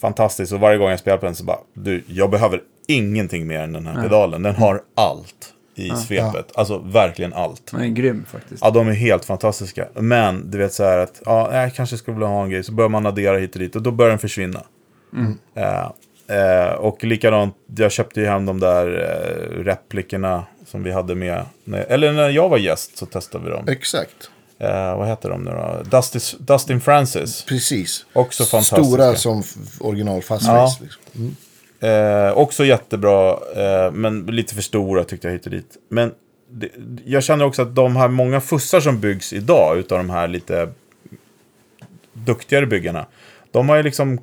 Fantastiskt, och varje gång jag spelar på den så bara, du, jag behöver ingenting mer än den här pedalen. Den har allt i svepet. Alltså verkligen allt. Den är grym faktiskt. Ja, de är helt fantastiska. Men du vet så här att, ja, jag kanske skulle vilja ha en grej. Så börjar man addera hit och dit och då börjar den försvinna. Eh, eh, och likadant, jag köpte ju hem de där eh, replikerna som vi hade med. Eller när jag var gäst så testade vi dem. Exakt. Eh, vad heter de nu då? Dusty, Dustin Francis. Precis. Också fantastiska. Stora som original fast Ja. Liksom. Mm. Eh, också jättebra, eh, men lite för stora tyckte jag hit och dit. Men det, jag känner också att de här många fussar som byggs idag utav de här lite duktigare byggarna. De har ju liksom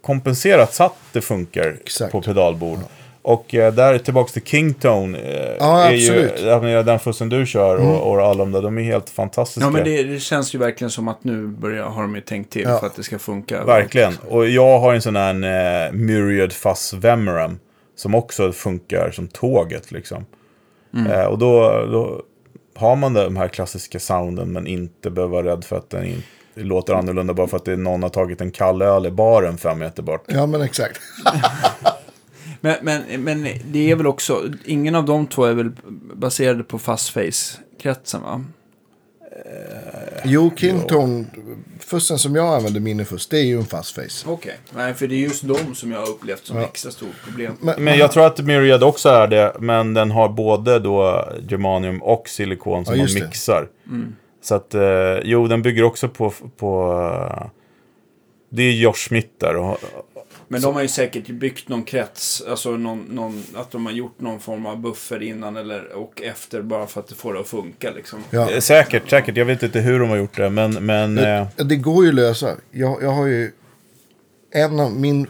kompenserat så att det funkar Exakt. på pedalbord. Och eh, där tillbaks till Kingtone. Eh, Ja, är absolut. ju, den fussen du kör och, och alla de där, de är helt fantastiska. Ja, men det, det känns ju verkligen som att nu börjar, har de ju tänkt till Ja. för att det ska funka. Verkligen. Och jag har en sån här eh, Myriad Fuzz Vemeram. Som också funkar som tåget liksom. Eh, och då, då har man de här klassiska sounden men inte behöver vara rädd för att den inte låter annorlunda bara för att det är någon har tagit en kall öl i baren fem meter bort. Ja, men exakt. Men, men, men det är väl också, ingen av de två är väl baserade på fast face-kretsen va? Jo, Kingtone, fussen som jag använder, minifuss, det är ju en fast face. Okej. Nej, för det är just de som jag har upplevt som Ja. extra stort problem. Men, Men jag tror att Myriad också är det, men den har både då germanium och silikon som Ja, man mixar. Så att, eh, jo, den bygger också på, på eh, det är Josh Smith där. Och, Men de har ju säkert byggt någon krets, alltså någon, någon, att de har gjort någon form av buffer innan eller, och efter bara för att få det att funka liksom. ja. Eh, Säkert, säkert. Jag vet inte hur de har gjort det, men... men eh, Det, det går ju att lösa. Jag, jag har ju en av min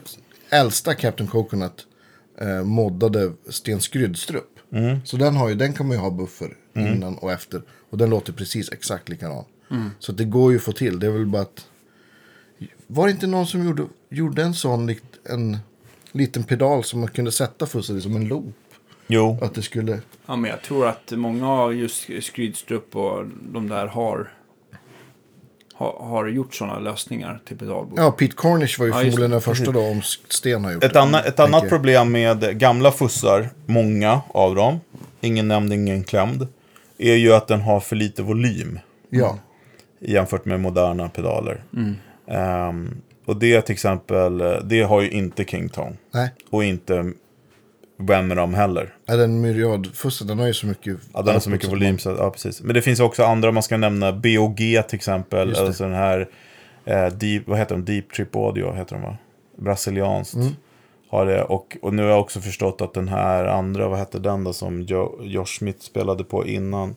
äldsta Captain Coconut eh, moddade Sten Skrydstrup. Så den, har ju, den kan man ju ha buffer innan och efter. Och den låter precis exakt likadan. Så att det går ju att få till. Det är väl bara att... Var det inte någon som gjorde, gjorde en sån en liten pedal som man kunde sätta fussen i som en loop? jo, Att det skulle... Ja, men jag tror att många av just Skrydstrup och de där har, har, har gjort sådana lösningar till pedalbord. Ja, Pete Cornish var ju Ja, förmodligen den första då om Sten har gjort ett, det. anna, ett annat jag. problem med gamla fussar, många av dem, ingen nämnd, ingen klämd, är ju att den har för lite volym Ja, jämfört med moderna pedaler. Ehm, och det till exempel, eh, det har ju inte Kingtone. nej. Och inte dem heller. Är den myriadfussen, den har ju så mycket... Ja, den har så mycket volym. Så, ja, precis. Men det finns också andra, man ska nämna BOG till exempel. Alltså den här, eh, deep, vad heter de? Deep Trip Audio heter de va? Brasilianskt. Mm. Har det. Och, och nu har jag också förstått att den här andra, vad hette den då som jo, Josh Smith spelade på innan?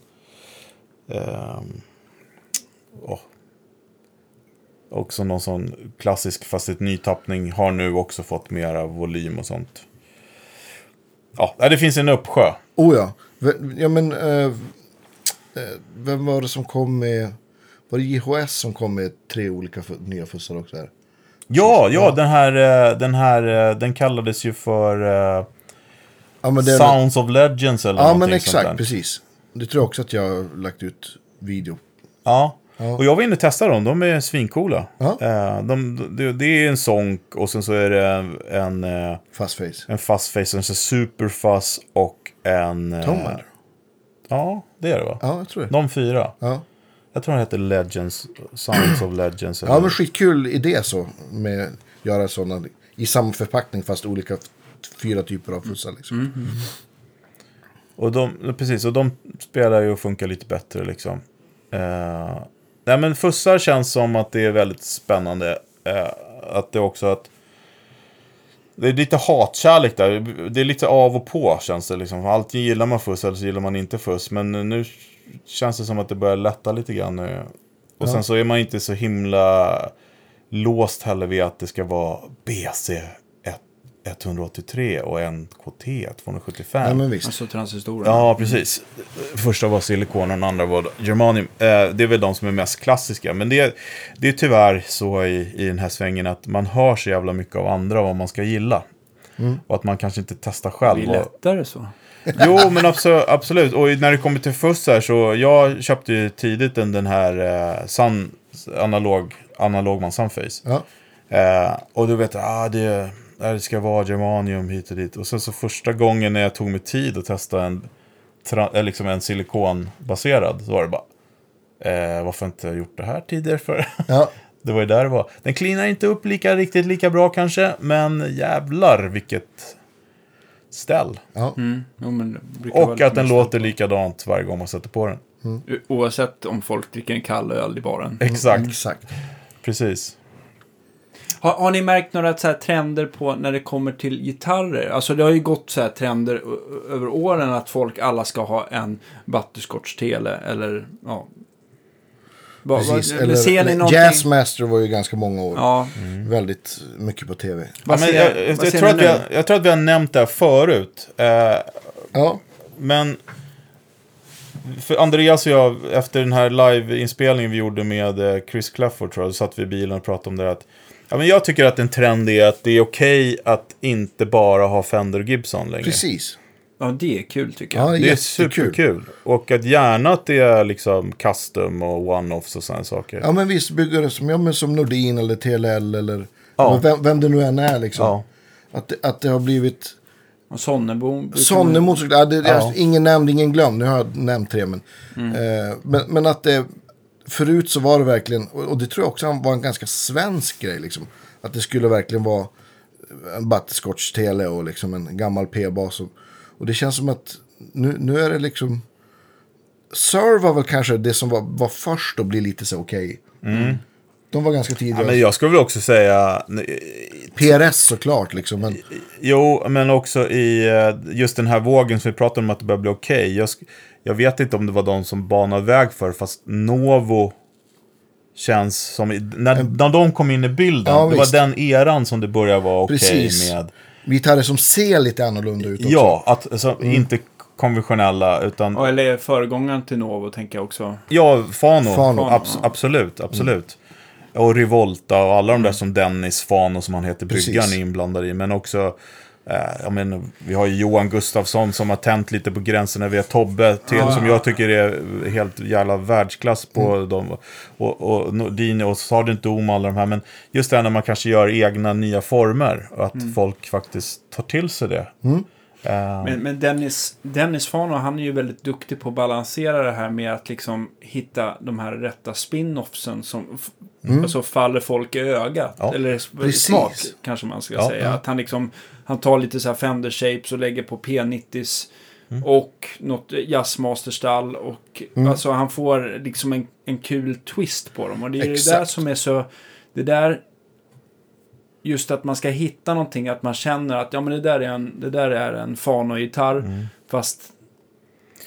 Ehm, åh. Också någon sån klassisk fast ett nytappning har nu också fått mera volym och sånt. Ja, det finns en uppsjö. Oh ja. Ja men, eh, eh, vem var det som kom med... Var det JHS som kom med tre olika nya fussar också här? Ja, ja, den här, eh, den här, eh, den kallades ju för eh, Ja är- Sounds of Legends eller ja, men exakt, precis. Det tror jag också att jag har lagt ut video. Ja. Ja. och jag var inne och testade dem, de är svincoola. Ja. Eh, de, det, det är en sång och sen så är det en, eh, Fast face. en fast face, en superfuzz och en... eh, Tomad. Ja, det är det va? Ja, jag tror det. De fyra. Ja. Jag tror den heter Legends, Sounds of Legends. ja, men skitkul idé så. Med att göra sådana i samma förpackning fast olika fyra typer av fussar liksom. Och de, precis, och de spelar ju och funkar lite bättre liksom. Eh, nej men fussar känns som att det är väldigt spännande. Eh, att det också att... Det är lite hatkärlek där. Det är lite av och på känns det liksom. Alltid gillar man fuss eller så gillar man inte fuss. Men nu känns det som att det börjar lätta lite grann nu. Och Ja. sen så är man inte så himla låst heller vid att det ska vara BC 183 och en KT 275. Ja, men visst. Alltså transistorer. Ja, precis. Första var silikon och den andra var germanium. Eh, det är väl de som är mest klassiska. Men det, det är tyvärr så i, i den här svängen att man hör så jävla mycket av andra vad man ska gilla. Och att man kanske inte testar Det själv. är Och, lättare så. jo, men absolut, absolut. Och när det kommer till fuss här så jag köpte ju tidigt den, den här eh, Sun, analog, analogman Sunface. Ja. Eh, och du vet, ah, det, ah, det ska vara germanium hit och dit. Och sen så första gången när jag tog mig tid att testa en, eh, liksom en silikonbaserad, så var det bara, eh, varför inte jag gjort det här tidigare för? Ja. det var ju där det var. Den cleanar inte upp lika riktigt lika bra kanske, men jävlar vilket ställ. Ja. Mm. Vara Och att den låter likadant varje gång man sätter på den. snabbt. Oavsett om folk dricker en kall öl i baren. Exakt, Exakt. precis. Har, har ni märkt några så här trender på när det kommer till gitarrer? Alltså det har ju gått så här trender över åren att folk alla ska ha en butterscotch-tele eller ja. Vad- Precis. Eller, ser ni någonting? Jazzmaster var ju ganska många år. Ja, Väldigt mycket på tv. Ja, vad men ser, jag, jag, vad jag, ser tror ni att vi nu? har, jag tror att vi har nämnt det här förut. Eh, Ja. Men för Andreas och jag, efter den här live-inspelningen vi gjorde med eh, Chris Clafford tror jag, så satt vi i bilen och pratade om det. Att, ja, men jag tycker att en trend är att det är okej att inte bara ha Fender och Gibson längre. Precis. Ja, det är kul tycker jag. Ja, Det är jättekul. superkul. Och att gärna att det är liksom custom och one-offs och sådana saker. Ja men visst, byggare som, ja, men som Nordin eller TLL eller Ja. vem, vem det nu än är liksom. Ja. Att, det, att det har blivit Och Sonnebo. brukar Sonne man- motorcykel. Ja, det, det, Ja. Ingen nämnd, ingen glömd. Nu har jag nämnt tre. Men, Mm. eh, men, men att det, förut så var det verkligen, och, och det tror jag också var en ganska svensk grej. Liksom, att det skulle verkligen vara en butterscotch tele och liksom en gammal P-bas. Och, och det känns som att nu, nu är det liksom... Sir var väl kanske det som var, var först att bli lite så okej. De var ganska tidiga. Mm. Ja, men jag skulle väl också säga, PRS såklart liksom. Men, Jo, men också i eh, just den här vågen som vi pratade om att det börjar bli okej. Jag, sk- jag vet inte om det var de som banade väg för, fast Novo känns som, när, när de kom in i bilden, Ja, det visst. var den eran som det började vara okej Precis. med. gitarrer som ser lite annorlunda ut också. Ja, att, alltså, inte konventionella, utan Ja, eller föregångaren till Novo tänker jag också. Ja, Fano. Fano. Abs- ja. Absolut, absolut. Och Revolta och alla de där som Dennis Fano som han heter, Precis. bryggaren är inblandad i. Men också, jag menar, vi har ju Johan Gustafsson som har tänt lite på gränserna. Vi har Tobbe till, Ja. som jag tycker är helt jävla världsklass på Mm. dem. Och, och Nordin och Sergeant Doom och alla de här. Men just det här när man kanske gör egna nya former. Och att Mm. folk faktiskt tar till sig det. Eh, Men, men Dennis, Dennis Fano, han är ju väldigt duktig på att balansera det här med att liksom hitta de här rätta spin-offsen som f- alltså faller folk i ögat. Ja, Eller precis. smak, kanske man ska Ja, säga. ja. Att han liksom, han tar lite så här Fender Shapes och lägger på P90s. Mm. Och något jazzmasterstall. Och alltså han får liksom en, en kul twist på dem. Och det är det där Exakt. som är så... Det där... Just att man ska hitta någonting, att man känner att ja men det där är en, det där är en Fano-gitarr. Mm. Fast,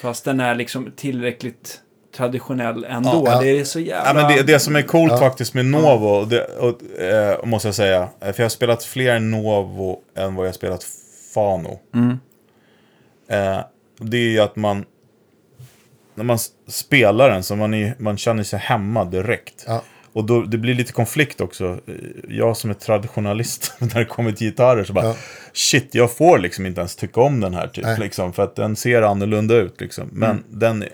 fast den är liksom tillräckligt traditionell ändå. Ja. Det är så jävla... Ja, men det, det som är coolt Ja. faktiskt med Novo, det, och, eh, måste jag säga, för jag har spelat fler Novo än vad jag har spelat Fano. Mm. Eh, det är ju att man, när man spelar den så man, är, man känner sig hemma direkt. Ja. Och då, det blir lite konflikt också. Jag som är traditionalist, när det kommer till gitarrer så bara, Ja. shit, jag får liksom inte ens tycka om den här typ. Liksom, för att den ser annorlunda ut liksom. Men Mm. den,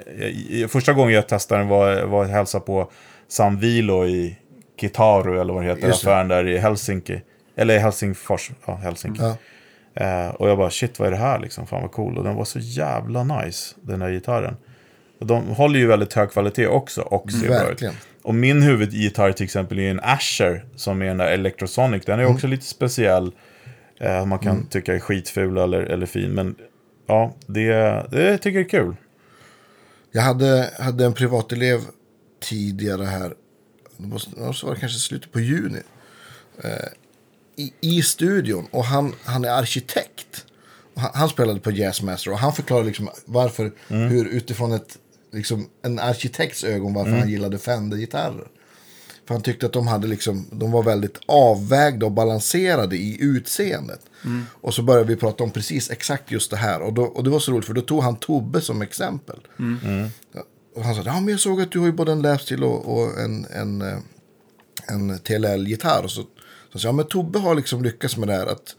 första gången jag testade den var, var att hälsa på San Vilo i Kitaru, eller vad det heter, Just affären där i Helsinki. Eller i Helsingfors, ja, Helsinki. Ja. Eh, och jag bara, shit vad är det här liksom? Fan vad cool. Och den var så jävla nice, den här gitarren. Och de håller ju väldigt hög kvalitet också och ser bra ut. Och min huvudgitarr till exempel är en Asher som är den där Electrosonic. Den är Mm. också lite speciell. Eh, man kan tycka är skitful eller, eller fin. Men ja, det, det tycker jag är kul. Jag hade, hade en privatelev tidigare här. Det måste, måste vara kanske slutet på juni. Eh, i, I studion. Och han, han är arkitekt. Han, han spelade på Jazzmaster. Och han förklarade liksom varför. Hur utifrån ett, liksom, en arkitekts ögon varför han gillade Fender-gitarrer. För han tyckte att de, hade liksom, de var väldigt avvägda och balanserade i utseendet. Och så började vi prata om precis exakt just det här. Och, då, och det var så roligt för då tog han Tobbe som exempel. Och han sa, ja men jag såg att du har ju både en lapsteel och, och en, en, eh, en TLL-gitarr. Och så, så sa ja men Tobbe har liksom lyckats med det här. Att,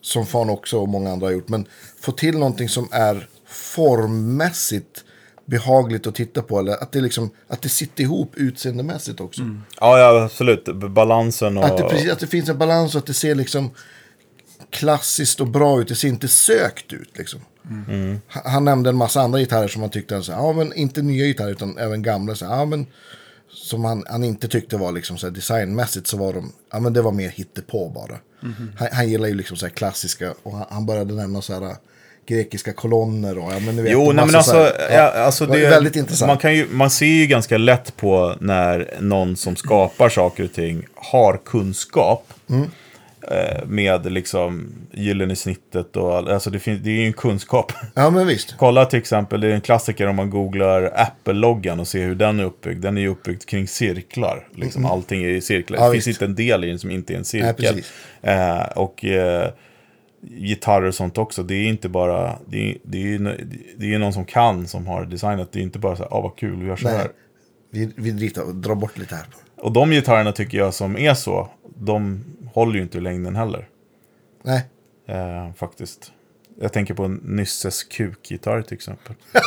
som fan också och många andra har gjort. Men få till någonting som är formmässigt behagligt att titta på. Eller att det, liksom, att det sitter ihop utseendemässigt också. Ja, ja absolut. Balansen och... Att, det, precis, att det finns en balans och att det ser liksom klassiskt och bra ut. Det ser inte sökt ut liksom. Han, han nämnde en massa andra gitarrer som han tyckte, så, här, ja men inte nya gitarrer utan även gamla. Så, ja, men, som han, han inte tyckte var liksom så här, designmässigt så var de, ja men det var mer hittepå bara. Han, han gillar ju liksom så här klassiska och han, han började nämna så här grekiska kolonner och ja men ni vet. Jo, nej, men alltså, så här, ja, alltså det, väldigt intressant. Man, kan ju, man ser ju ganska lätt på när någon som skapar saker och ting har kunskap. Mm. Eh, med liksom gyllene snittet och all, alltså det, finns, det är ju en kunskap. Ja men visst. Kolla till exempel, det är en klassiker om man googlar Apple-loggan och ser hur den är uppbyggd. Den är ju uppbyggd kring cirklar. Liksom, Allting är i cirklar. Mm. Ja, det finns visst. inte en del i den som inte är en cirkel. precis. eh, och eh, gitarrer och sånt också. Det är inte bara, det är, det är, ju- det är någon som kan som har designat. Det är inte bara så här, ah vad kul, vi gör så Nej. här. Vi, vi dritar, drar bort lite här. Och de gitarrerna tycker jag som är så, de håller ju inte i längden heller. Nej. Eh, faktiskt. Jag tänker på Nysses kukgitarr till exempel.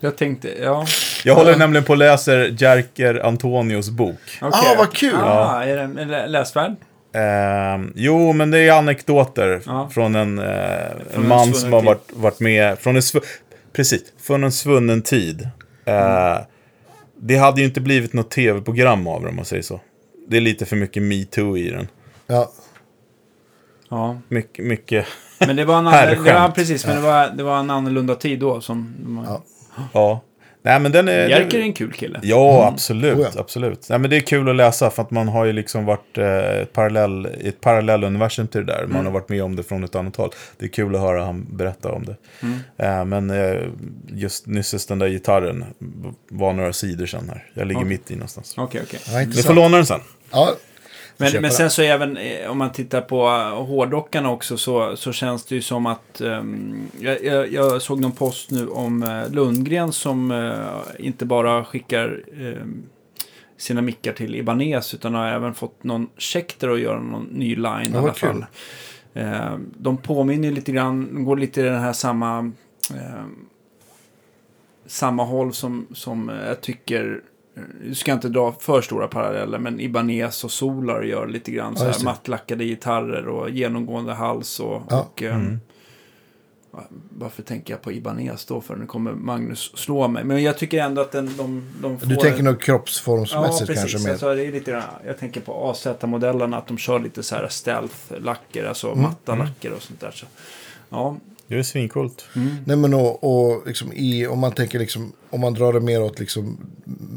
Jag tänkte, ja. Jag håller nämligen på och läser Jerker Antonios bok. okej. Ah, vad kul. Ah, är den är den läsvärd? Eh, jo, men det är anekdoter Ja. från en, eh, Från en en man svunnen som har varit, varit med från en, precis, från en svunnen tid. Eh, Det hade ju inte blivit något tv-program av det om man säger så. Det är lite för mycket metoo i den. Ja. Ja. Mycket, mycket, Men det var en, annan, det var, precis, men det var, det var en annorlunda tid då som... Ja. ja. Nej men den är... Jerker är en kul kille. Ja, absolut. Oh ja. absolut. Nej, men det är kul att läsa för att man har ju liksom varit eh, ett, parallell, i ett parallelluniversum till det där. Man har varit med om det från ett annat håll. Det är kul att höra han berätta om det. Eh, men eh, just nyss den där gitarren var några sidor sen här. Jag ligger Okej. mitt i någonstans. Okej, okej. Ja, får låna den sen. Ja, Men, men sen så även eh, om man tittar på eh, hårdrockarna också så, så känns det ju som att ehm, jag, jag, såg någon post nu om eh, Lundgren som eh, inte bara skickar ehm, sina mickar till Ibanez utan har även fått någon Schecter att göra någon ny line i Ja, alla vad kul. fall. Eh, de påminner lite grann, de går lite i den här samma ehm, samma håll som, som jag tycker du ska inte dra för stora paralleller, men Ibanez och Solar gör lite grann så just här det. mattlackade gitarrer och genomgående hals och... Ja. och ehm, Varför tänker jag på Ibanez då? För nu kommer Magnus slå mig. Men jag tycker ändå att den, de, de får... Du tänker nog Ja, kroppsformsmässigt precis. kanske mer. Alltså, det är lite, grann- jag tänker på AZ-modellerna, att de kör lite så här stealth-lacker, alltså Mm. matta lacker och sånt där. Så, ja, Det är svincoolt. Nej men och, och liksom i, om man tänker liksom, om man drar det mer åt liksom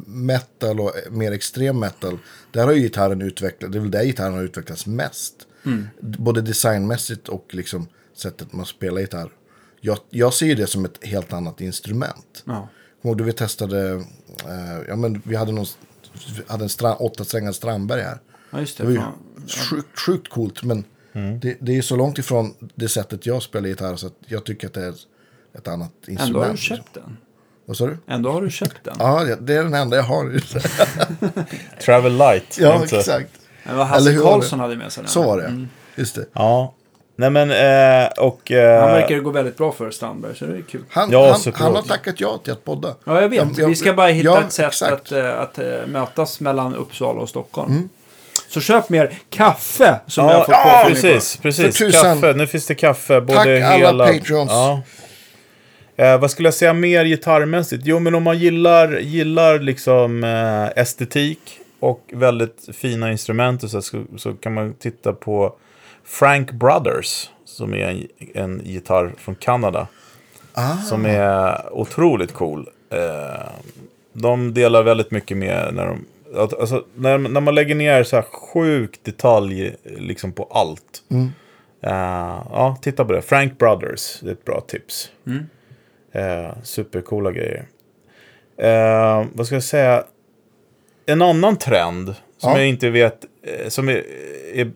metal och mer extrem metal. Där har ju gitarren utvecklats, det är väl där gitarren har utvecklats mest. Både designmässigt och liksom sättet man spelar gitarr. Jag, jag ser ju det som ett helt annat instrument. ja. Kommer du vi testade, eh, ja men vi hade någon, vi hade en stra, åttasträngad Strandberg här. ja just Det det. var ju sjukt, sjukt coolt, men det, det är så långt ifrån det sättet jag spelar gitarr så att jag tycker att det är ett annat instrument. Ändå har du liksom. köpt den. Vad sa du? Ändå har du köpt den. Ja, det- det är den enda jag har. Travel light. ja, inte? exakt. Vad Eller Hasse hur var Karlsson det? hade med sig den. Så var det, Mm. just det. Ja. Nej men, eh, och... Eh, Han verkar det gå väldigt bra för Strandberg, så det är kul. Han, Ja, han, han har tackat ja till att podda. Ja, jag vet. Ja, jag- Vi ska bara hitta ja, ett sätt exakt. att, eh, att eh, mötas mellan Uppsala och Stockholm. Mm. Så köp mer kaffe som jag Ja, har fått ja precis. precis. För tusan. Kaffe. Nu finns det kaffe. Både Tack alla hela... Patreons. Ja. Eh, vad skulle jag säga mer gitarrmässigt? Jo, men om man gillar, gillar liksom eh, estetik och väldigt fina instrument och så, så, så kan man titta på Frank Brothers. Som är en, en gitarr från Kanada. Ah, Som är otroligt cool. Eh, de delar väldigt mycket med när de... att- Alltså, när, när man lägger ner så här sjuk detalj liksom på allt. Mm. Eh, ja, titta på det. Frank Brothers, det är ett bra tips. Mm. Eh, supercoola grejer. Eh, vad ska jag säga? En annan trend som Ja. jag inte vet, som är, är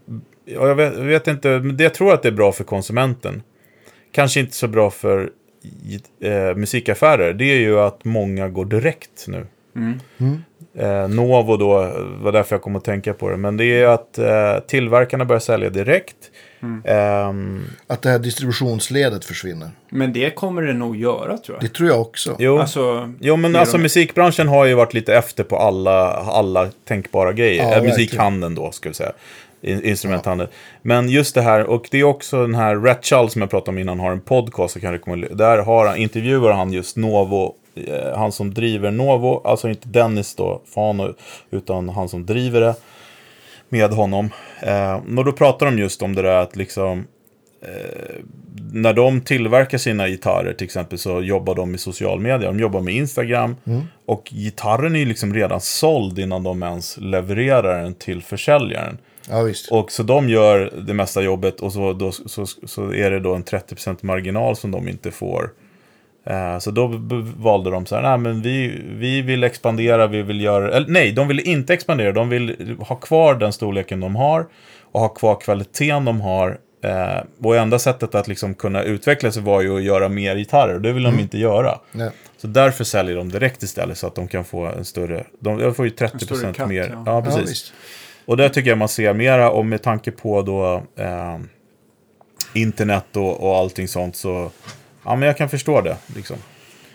ja, jag, vet, jag vet inte, men det, jag tror att det är bra för konsumenten. Kanske inte så bra för musikaffärer. Det är ju att många går direkt nu. Mm. Eh, Novo då, var därför jag kom att tänka på det. Men det är att eh, tillverkarna börjar sälja direkt. Ehm, Att det här distributionsledet försvinner. Men det kommer det nog göra tror jag. Det tror jag också. jo. Alltså, Jo, men alltså mer. musikbranschen har ju varit lite efter på alla, alla tänkbara grejer. Ja, Ja, verkligen. musikhandeln då, ska vi säga. In, instrumenthandeln. Men just det här, och det är också den här Ratchall som jag pratade om innan, har en podcast. Jag kan rekommendera. Där har han, intervjuar han just Novo, han som driver Novo, alltså inte Dennis då, Fano, utan han som driver det med honom. Eh, och då pratar de just om det där att liksom eh, när de tillverkar sina gitarrer till exempel så jobbar de med social media. De jobbar med Instagram. Och gitarren är ju liksom redan såld innan de ens levererar den till försäljaren. Ja. Och så de gör det mesta jobbet och så, då, så, så är det då en 30% marginal som de inte får. Eh, så då valde de så här, nej men vi, vi vill expandera, vi vill göra, eller nej, de vill inte expandera, de vill ha kvar den storleken de har och ha kvar kvaliteten de har. Eh, och enda sättet att liksom kunna utveckla sig var ju att göra mer gitarrer, det vill de inte göra. Nej. Så därför säljer de direkt istället så att de kan få en större, de de får ju 30% större cut, mer. ja. Ja, Ja, precis. visst. Och det tycker jag man ser mera och med tanke på då eh, internet och, och allting sånt så ja men jag kan förstå det liksom.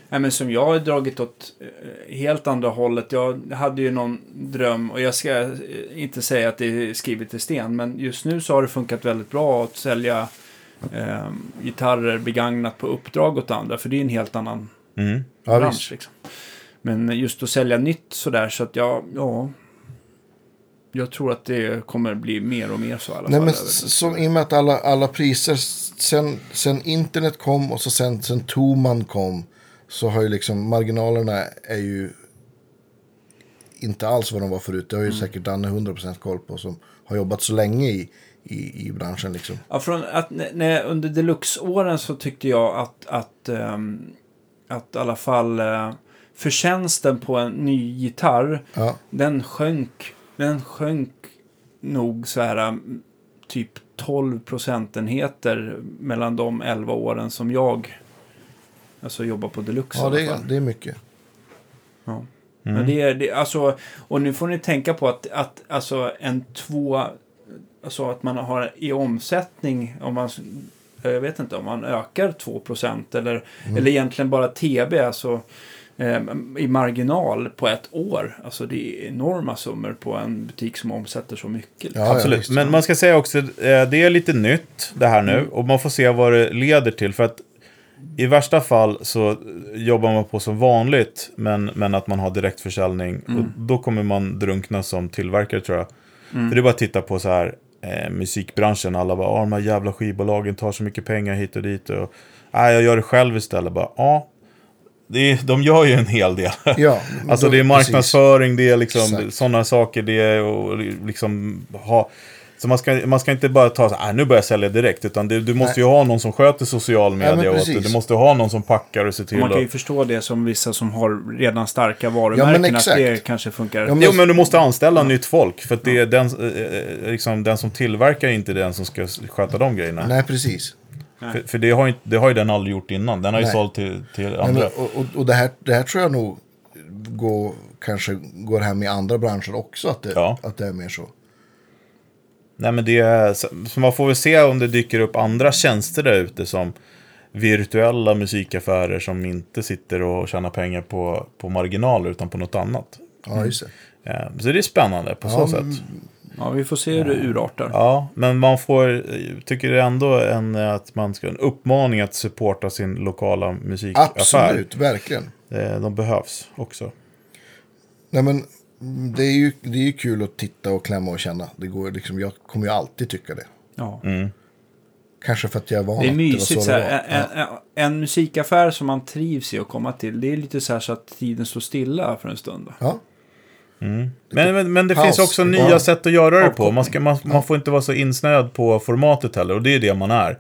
Nej, men som jag har dragit åt eh, helt andra hållet. Jag hade ju någon dröm och jag ska inte säga att det är skrivet i sten. Men just nu så har det funkat väldigt bra att sälja eh, gitarrer begagnat på uppdrag åt andra. För det är en helt annan Mm. Ja, bransch. Liksom. Men just att sälja nytt sådär så att jag, ja. Jag tror att det kommer bli mer och mer så i alla Nej, fall. men som, i och med att alla, alla priser, sen, sen internet kom och så sen, sen Toman kom, så har ju liksom marginalerna är ju inte alls vad de var förut. Det har ju säkert Danne 100% koll på som har jobbat så länge i, i, i branschen liksom. Ja, från att, när- under deluxe-åren så tyckte jag att, att, ehm, att i alla fall eh, förtjänsten på en ny gitarr, Ja, den sjönk, den sjönk nog så här mm, typ 12 procentenheter mellan de 11 åren som jag alltså jobbar på deluxe ja det, är, det är mycket. Ja. Men det är, det, alltså, och nu får ni tänka på att, att alltså en två, alltså att man har i omsättning, om man, jag vet inte, om man ökar 2 eller, eller egentligen bara TB, alltså eh, i marginal på ett år. Alltså det är enorma summor på en butik som omsätter så mycket. Ja, Absolut. visst. Men man ska säga också, eh, det är lite nytt det här nu. Och man får se vad det leder till. För att i värsta fall så jobbar man på som vanligt. Men, men att man har direktförsäljning. Och då kommer man drunkna som tillverkare tror jag. För det är bara att titta på så här eh, musikbranschen. Alla bara, ah, de här jävla skivbolagen tar så mycket pengar hit och dit. Och, nej, jag gör det själv istället. Bara, ja, det är, de gör ju en hel del. Ja, Alltså då- det är marknadsföring, det är liksom sådana saker, det är och liksom ha... Så man ska, man ska inte bara ta så här, "Ah, nu börjar jag sälja direkt, utan det, du måste ju ha någon som sköter social media åt dig. precis. Du måste ha någon som packar och ser till Man kan ju att... förstå det som vissa som har redan starka varumärken. att exakt. det kanske funkar. Ja, men- Jo, men du måste anställa nytt folk, för att det är den, eh, eh, liksom, den som tillverkar är inte den som ska sköta de grejerna. Nej, precis. För, för det, har ju, det har ju den aldrig gjort innan, den har ju Nej. sålt till, till andra. men, och och, och det, här, det här tror jag nog går, kanske går hem i andra branscher också. Att det, Ja. att det är mer så. Nej men det är, så så man får väl se om det dyker upp andra tjänster där ute som virtuella musikaffärer som inte sitter och tjänar pengar på, på marginaler utan på något annat. Ja, just det. Eh, Så det är spännande på så Ja, sätt. Ja, vi får se hur det urartar. Ja, men man får, eh, tycker ändå en, att man ska, en uppmaning att supporta sin lokala musikaffär. Absolut, verkligen. Eh, De behövs också. Nej, men mm, det är, ju, det är ju kul att titta och klämma och känna. Det går, liksom, jag kommer ju alltid tycka det. Ja. Kanske för att jag är van Det är mysigt. det en, en, en musikaffär som man trivs i att komma till. Det är lite så här så att tiden står stilla för en stund. Va? Ja. Men, men, men det Paus. finns också Bara nya sätt att göra det på. Man, ska, man, man får inte vara så insnöad på formatet heller, och det är det man är.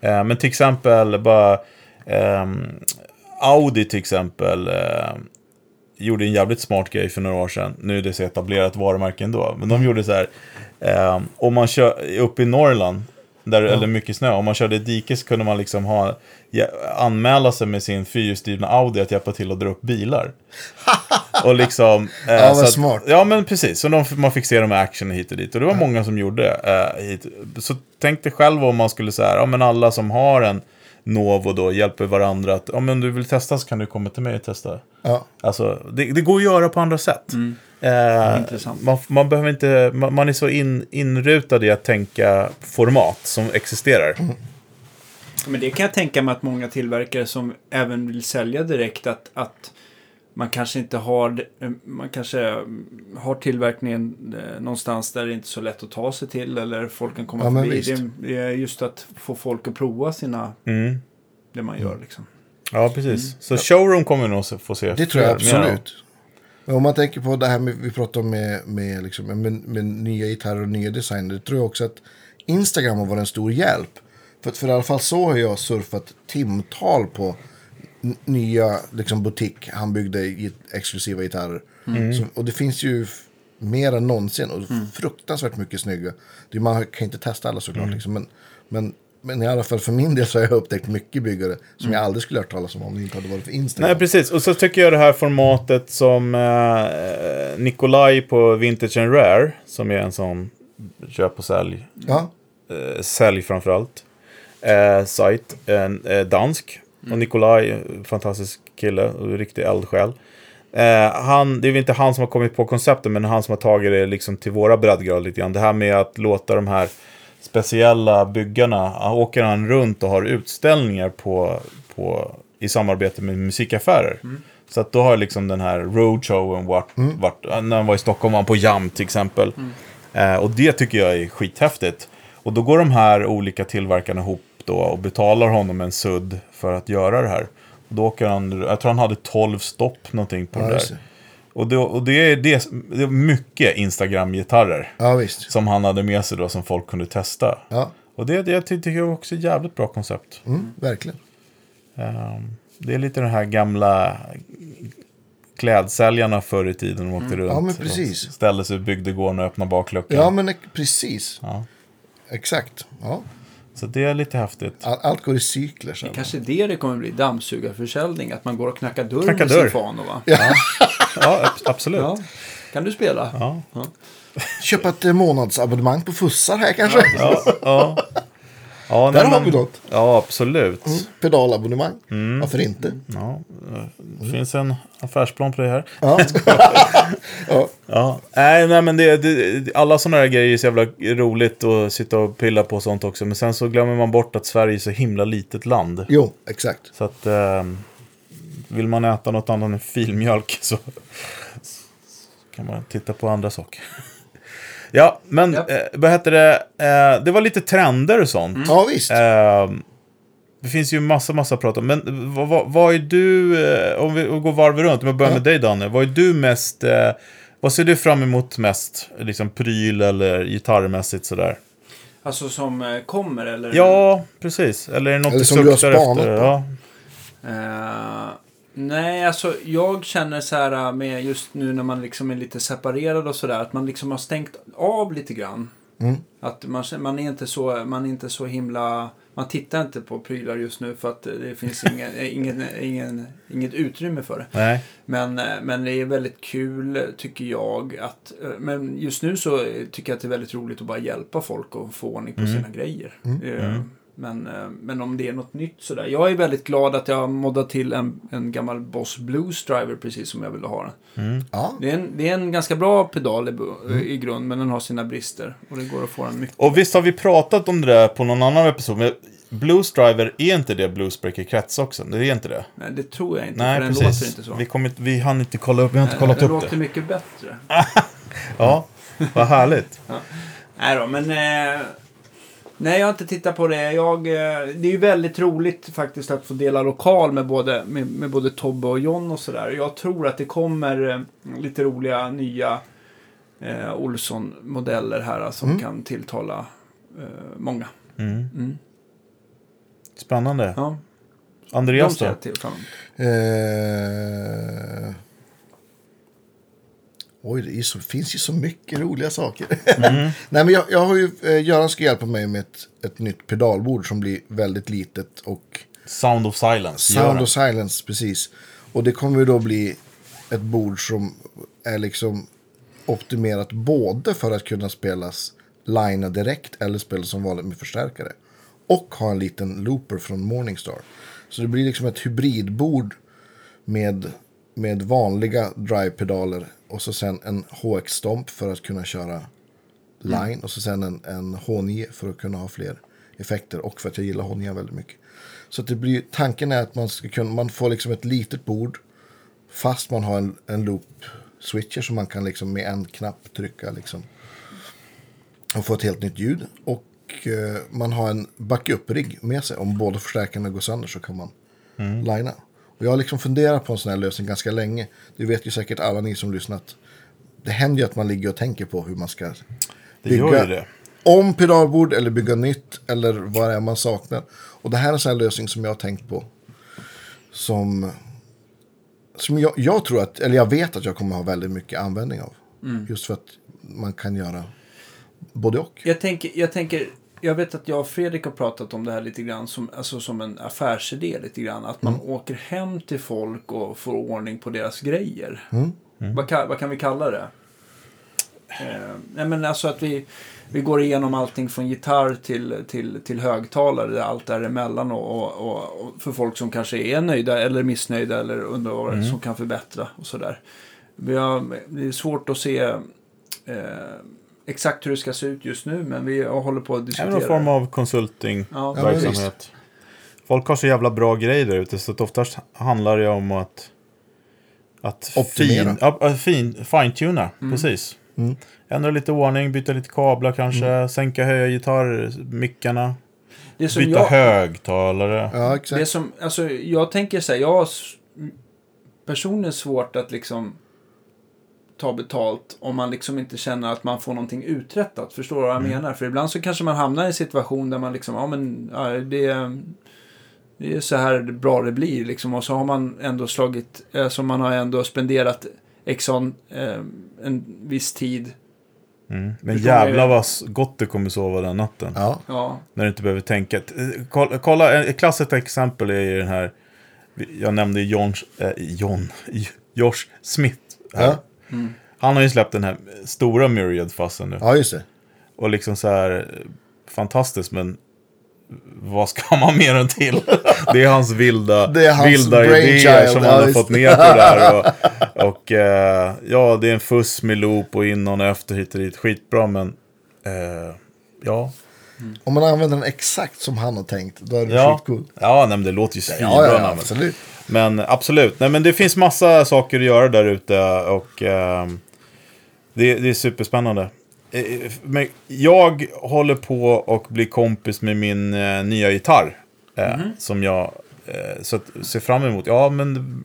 Eh, men till exempel, bara... ehm, Audi till exempel eh, gjorde en jävligt smart grej för några år sedan. Nu är det så etablerat varumärke ändå. Men de gjorde så här. Eh, om man kör upp i Norrland, där det är mycket snö. Om man körde i dike så kunde man liksom ha, ja, anmäla sig med sin fyrhjulsdrivna Audi att hjälpa till att dra upp bilar. Och liksom... eh, Ja, vad så att- smart. Ja, men precis. Så de, man fick se dem i action hit och dit. Och det var många som gjorde det. Eh, hit. Så tänk dig själv om man skulle säga, ja men alla som har en Novo då hjälper varandra att, ja men om du vill testa så kan du komma till mig och testa. Ja. Alltså, det, det går att göra på andra sätt. Mm. Intressant. man, man behöver inte, man, man är så in, inrutad i att tänka format som existerar. Mm. Men det kan jag tänka mig att många tillverkare som även vill sälja direkt att, att man kanske inte har, man kanske har tillverkningen eh, någonstans där det inte är så lätt att ta sig till eller folk kan komma Ja, förbi. visst. Det, det är just att få folk att prova sina, Mm. det man gör liksom. Ja, precis. Så showroom kommer vi nog få se. Det tror jag absolut. Men om man tänker på det här med, vi pratade om med, med, liksom, med, med nya gitarrer och nya designer. Det tror jag också att Instagram har varit en stor hjälp. För, för i alla fall så har jag surfat timtal på nya liksom, butik, handbyggda git- exklusiva gitarrer. Så, och det finns ju mer än någonsin och fruktansvärt mycket snygga. Det, man kan inte testa alla såklart. Liksom, men, men, men i alla fall för min del så har jag upptäckt mycket byggare som jag aldrig skulle ha hört talas om om det inte hade varit för Instagram. Nej, precis. Och så tycker jag det här formatet som eh, Nikolaj på Vintage and Rare, som är en sån köp och sälj, Ja, eh, sälj framförallt, eh, sajt, eh, dansk. Och Nikolaj, fantastisk kille, och riktig eldsjäl. Eh, han, det är väl inte han som har kommit på konceptet, men han som har tagit det liksom till våra breddgrader lite grann. Det här med att låta de här speciella byggarna, åker han runt och har utställningar på, på, i samarbete med musikaffärer. Så att då har liksom den här roadshowen varit, varit när han var i Stockholm var han på Jam till exempel. Eh, och det tycker jag är skithäftigt. Och då går de här olika tillverkarna ihop då och betalar honom en sudd för att göra det här. Och då åker han, jag tror han hade 12 stopp någonting på Ja, det där. Och, det, och det, är, det, det är mycket Instagram-gitarrer ja visst. som han hade med sig då som folk kunde testa. Ja, Och det, det jag tycker jag också är ett jävligt bra koncept. mm, verkligen. Ehm, det är lite den här gamla klädsäljarna förr i tiden de åkte runt. Mm. Ja, men precis. Ställde sig i bygdegården och öppnade bakluckan. Ja, men precis. Ja. Exakt. Ja. Så det är lite häftigt. All, allt går i cykler. Så. Det kanske är det det kommer bli, dammsugarförsäljning. Att man går och knackar dörr Knackar med dörr. sin Fano va? Ja, ab- absolut. Ja. Kan du spela? Ja. Köpa ett eh, månadsabonnemang på Fussar här kanske. Ja, ja. Ja, Där nej, har men- vi något. Ja, absolut. Mm. Pedalabonnemang. Mm. Varför inte? Ja, det finns en affärsplan på det här. Ja. ja. Ja, nej, nej men det, det, alla sådana här grejer är så jävla roligt att sitta och pilla på sånt också. Men sen så glömmer man bort att Sverige är så himla litet land. Jo, exakt. Så att eh, vill man äta något annat än filmjölk så, så kan man titta på andra saker. Ja, men Japp. eh, vad heter det? Eh, det var lite trender och sånt. Ja, visst. Eh, det finns ju massa, massa att prata om. Men vad, vad, vad är du, eh, om vi går varv runt, om jag börjar med dig Danne. Vad är du mest, eh, vad ser du fram emot mest? Liksom pryl eller gitarrmässigt sådär? Alltså som eh, kommer eller? Ja, precis. Eller är det något Eller du som du har spanat efter? på. Ja. Eh, nej, alltså jag känner så här eh, med just nu när man liksom är lite separerad och sådär. Att man liksom har stängt av lite grann. Mm. Att man, man, är inte så, man är inte så himla... Man tittar inte på prylar just nu för att det finns ingen, ingen, ingen, inget utrymme för det. Nej. Men, eh, men det är väldigt kul tycker jag. Att, eh, men just nu så tycker jag att det är väldigt roligt att bara hjälpa folk att få ordning på sina grejer. Eh, Men, eh, men om det är något nytt sådär. Jag är väldigt glad att jag moddat till en, en gammal Boss Blues Driver precis som jag ville ha den. Ja. Det är en, det är en ganska bra pedal i, bu- i grund men den har sina brister. Och det går att få den mycket. Och visst har vi pratat om det där på någon annan episod, men Blues Driver, är inte det Bluesbreaker krets också? Det är inte det? Nej, det tror jag inte. Nej, för den precis. låter inte så. Vi, kom inte, vi hann inte kolla upp, vi har inte kollat den upp låter det. mycket bättre. Ja, vad härligt. Nej då, men... Eh, nej, jag har inte tittat på det. Jag, eh, det är ju väldigt roligt faktiskt att få dela lokal med både, med, med både Tobbe och John och sådär. Jag tror att det kommer eh, lite roliga nya eh, Olsson-modeller här som kan tilltala eh, många. Mm. Mm. Spännande. Ja, Andreas då? Eh... Oj, det så, finns ju så mycket roliga saker. Mm. Nej, men jag, jag har ju, eh, Göran ska hjälpa mig med ett, ett nytt pedalbord som blir väldigt litet och Sound of Silence. Sound of Silence, precis. Och det kommer ju då bli ett bord som är liksom optimerat både för att kunna spelas linea direkt eller spelas som vanligt med förstärkare. Och ha en liten looper från Morningstar. Så det blir liksom ett hybridbord med, med vanliga drive-pedaler och så sen en HX-stomp för att kunna köra line och så sen en, en H9 för att kunna ha fler effekter och för att jag gillar H9 väldigt mycket. Så det blir, tanken är att man ska kunna, man får liksom ett litet bord fast man har en, en loop switcher som man kan liksom med en knapp trycka liksom. Och få ett helt nytt ljud. Och eh, man har en backup-rigg med sig. Om båda förstärkarna går sönder så kan man linea. Och jag har liksom funderat på en sån här lösning ganska länge. Det vet ju säkert alla ni som lyssnat. Det händer ju att man ligger och tänker på hur man ska Det gör ju det. om pedalbord eller bygga nytt eller vad det är man saknar. Och det här är en sån här lösning som jag har tänkt på. Som, som jag, jag tror att, eller jag vet att jag kommer ha väldigt mycket användning av. Just för att man kan göra både och. Jag tänker, jag tänker, jag vet att jag och Fredrik har pratat om det här lite grann som, alltså som en affärsidé lite grann. Att man åker hem till folk och får ordning på deras grejer. Vad, kan, vad kan vi kalla det? Eh, nej men alltså att vi, vi går igenom allting från gitarr till, till, till högtalare, allt däremellan och, och, och, och för folk som kanske är nöjda eller missnöjda eller undrar vad som kan förbättra och sådär. Det är svårt att se eh, exakt hur det ska se ut just nu men vi håller på att Det är diskutera. någon form det. av konsulting Ja. Folk har så jävla bra grejer där ute så att oftast handlar det om att att Optimera. fin, ja, fin, fine-tuna, Mm. precis. Ändra lite ordning, byta lite kablar kanske, Mm. sänka höja gitarrmickarna, det som byta jag, högtalare. Ja, Det exakt. som, alltså, jag tänker så här, jag har personligen svårt att liksom ta betalt om man liksom inte känner att man får någonting uträttat. Förstår du vad jag menar? För ibland så kanske man hamnar i en situation där man liksom, ja men ja, det, det är så här bra det blir liksom. Och så har man ändå slagit, alltså man har ändå spenderat Exxon eh, en viss tid. Mm. Men jävlar vad gott du kommer sova den natten. Ja, Ja, När du inte behöver tänka. Eh, Kolla, kolla ett klassiskt exempel är ju den här. Jag nämnde John, eh, John Josh Smith. Här. ja. Han har ju släppt den här stora Myriad-fassen nu. ja just det. Och liksom så här fantastiskt men vad ska man mer än till? Det är hans vilda, är hans vilda idéer som han har fått ner på det där. Och, och eh, ja, det är en fuss med loop och innan och efter hit och dit. Skitbra, men eh, ja. Om man använder den exakt som han har tänkt, då är det Ja, skitcool. ja nej, men det låter ju svinbra. Ja, ja, ja, absolut. Men absolut, nej men det finns massa saker att göra där ute och ehm, det, det är superspännande. Eh, Men jag håller på och blir kompis med min eh, nya gitarr. Eh, Som jag eh, så att, ser fram emot. Ja, men...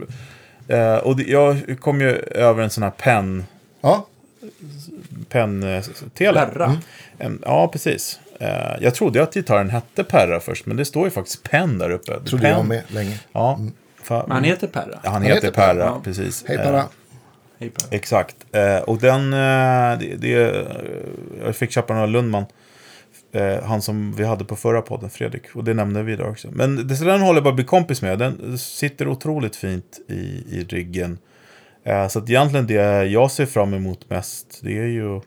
Eh, och det, jag kom ju över en sån här penn... Ja, penn eh, tele. Perra. En- Ja, precis. Eh, jag trodde att gitarren hette Perra först, men det står ju faktiskt penn där uppe. trodde Penn. jag med länge. Ja. Fa- Men han heter Perra. Ja, han, Han heter heter Perra, Perra. precis. Hej Eh, Perra. Hej Perra. Exakt. Eh, och den, eh, det, det, jag fick köpa den av Lundman. Han som vi hade på förra podden, Fredrik. Och det nämnde vi där också. Men det, den håller jag bara att bli kompis med. Den sitter otroligt fint i, i ryggen. Eh, så att egentligen det jag ser fram emot mest, det är ju att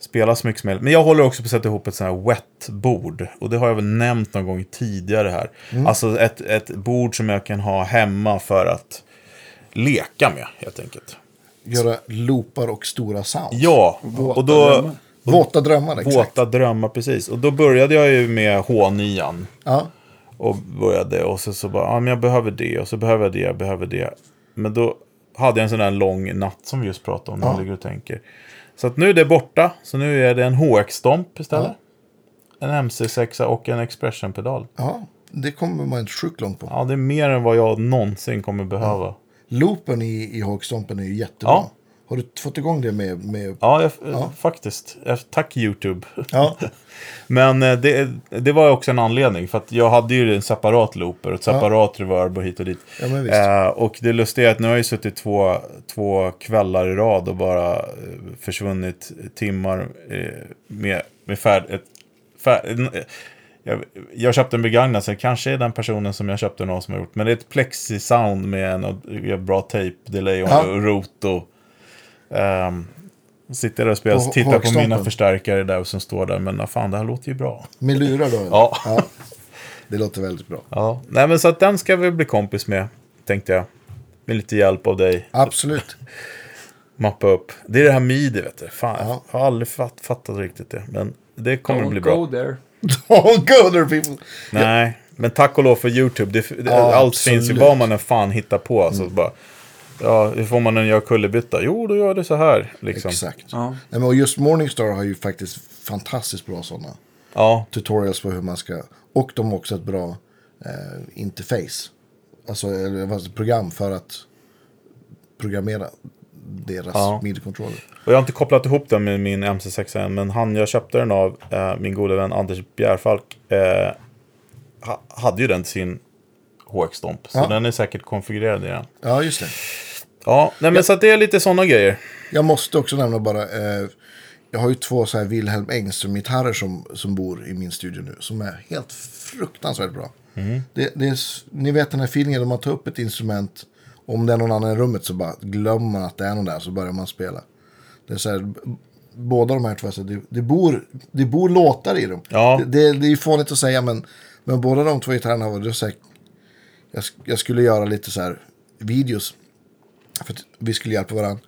spela så mycket som möjligt. Men jag håller också på att sätta ihop ett sånt här wet-bord. Och det har jag väl nämnt någon gång tidigare här. Alltså ett, ett bord som jag kan ha hemma för att leka med, helt enkelt. Göra loopar och stora sounds. Ja, Våta och då... drömmar. Våta drömmar, exakt. Våta drömmar, precis. Och då började jag ju med H9. Ja, Och började, och så, så bara, ja men jag behöver det, och så behöver jag det, jag behöver det. Men då hade jag en sån där lång natt som vi just pratade om, när Ja. man ligger och tänker. Så att nu är det borta, så nu är det en HX-stomp istället. En MC6 och en Expression-pedal. ja, det kommer man inte sjukt långt på. Ja, det är mer än vad jag någonsin kommer behöva. Loopen i, i Hawkstompen är ju jättebra. Ja. Har du fått igång det med... med... Ja, jag, faktiskt. Jag- Tack YouTube. Ja. Men eh, det, det var också en anledning. För att jag hade ju en separat looper, ett separat reverb och hit och dit. Ja, men visst. Eh, och det lustiga är att nu har jag suttit två, två kvällar i rad och bara eh, försvunnit timmar eh, med, med färd... Ett, färd jag, jag köpte en begagnad, så kanske är den personen som jag köpte av som har gjort. Men det är ett plexi-sound med en en bra tape, delay och Ja. roto. Um, sitter där och spelar, På tittar på mina förstärkare där som står där. Men fan, det här låter ju bra. Med lurar då? eller? Ja. Det låter väldigt bra. Ja, nej men så att den ska vi bli kompis med, tänkte jag. Med lite hjälp av dig. Absolut. Mappa upp. Det är det här midi, vet du. Fan, Ja. jag har aldrig fatt, fattat riktigt det. Men det kommer att Don't bli go bra. there. Don't go there people. Nej, men tack och lov för YouTube. Det, det, Ja, allt absolut. finns ju, vad man än fan hittar på. Alltså, bara, ja, hur får man en göra kullerbytta? Jo, då gör det så här. Liksom. Exakt. Ja. Nej, men och just Morningstar har ju faktiskt fantastiskt bra sådana Ja, tutorials på hur man ska... Och de har också ett bra eh, interface. Alltså eller, vad säger, program för att programmera deras Ja. midi-controller. och jag har inte kopplat ihop den med min MC6 än. Men han jag köpte den av, eh, min gode vän Anders Bjärfalk, eh, ha, hade ju den till sin HX-stomp. Så Ja. den är säkert konfigurerad i den. Ja, just det. Ja, nej, men så att det är lite sådana grejer. Jag måste också nämna bara, eh, jag har ju två så här Wilhelm Engström-gitarrer som, som bor i min studio nu. Som är helt fruktansvärt bra. Det, det är, ni vet den här feelingen när man tar upp ett instrument. Om det är någon annan i rummet så bara glömmer man att det är någon där så börjar man spela. Det är så här, båda de här två, så det, det, bor, det bor låtar i dem. Ja. Det, det, det är ju fånigt att säga men, men båda de två gitarrerna var det så här, jag, jag skulle göra lite så här videos. För att vi skulle hjälpa varandra.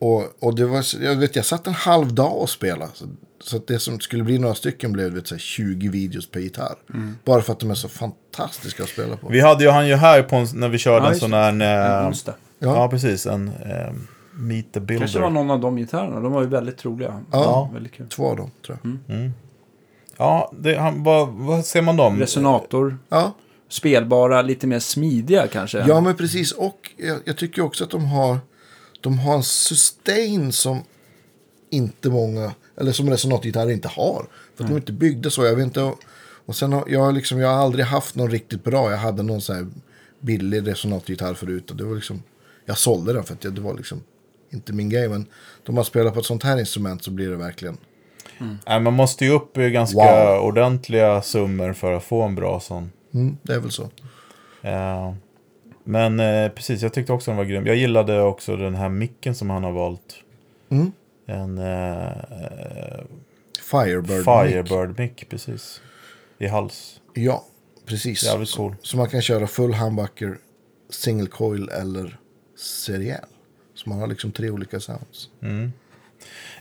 Och, och det var, jag vet, jag satt en halv dag och spelade. Så, så att det som skulle bli några stycken blev vet, så här, 20 videos per gitarr. Bara för att de är så fantastiska att spela på. Vi hade ju han ju här på en, när vi körde Ja, en sån här... En Eh, onsdag. ja. Ja. precis. En eh, Meet the Builder. Kanske var någon av de gitarrerna. De var ju väldigt troliga. Ja. Väldigt kul. Två av dem tror jag. Ja, det, han, vad, vad ser man dem? Resonator. Ja. Spelbara, lite mer smidiga kanske. ja, men precis. Och jag, jag tycker också att de har, de har en sustain som inte många, eller som resonatgitarrer inte har. För att de är inte byggda så. Jag vet inte. Och, och sen har jag, liksom, jag har aldrig haft någon riktigt bra. Jag hade någon så här billig resonatgitarr förut. Och det var liksom, jag sålde den för att det var liksom inte min grej. Men de har spelat på ett sånt här instrument så blir det verkligen. Nej, man måste ju upp i ganska Wow. ordentliga summor för att få en bra sån. Mm, det är väl så. Eh, men eh, precis, jag tyckte också den var grym. Jag gillade också den här micken som han har valt. Mm. En eh, Firebird. mic. Firebird-mick, precis. i hals. Ja, precis. Jävligt cool. Så man kan köra full humbucker, single coil eller seriell. Så man har liksom tre olika sounds.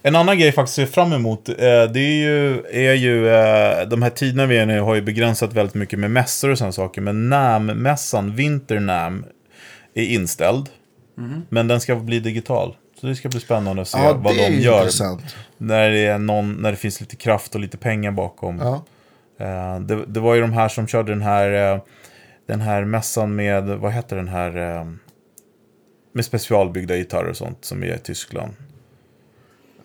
En annan grej jag faktiskt ser fram emot, eh, det är ju, är ju eh, de här tiderna vi är nu har ju begränsat väldigt mycket med mässor och sådana saker. Men NAM-mässan, Vinter NAM, är inställd. Men den ska bli digital. Så det ska bli spännande att se Ja, vad de gör. intressant. När det, är någon, när det finns lite kraft och lite pengar bakom. Ja. Eh, det, det var ju de här som körde den här, den här mässan med, vad heter den här, med specialbyggda gitarrer och sånt som är i Tyskland.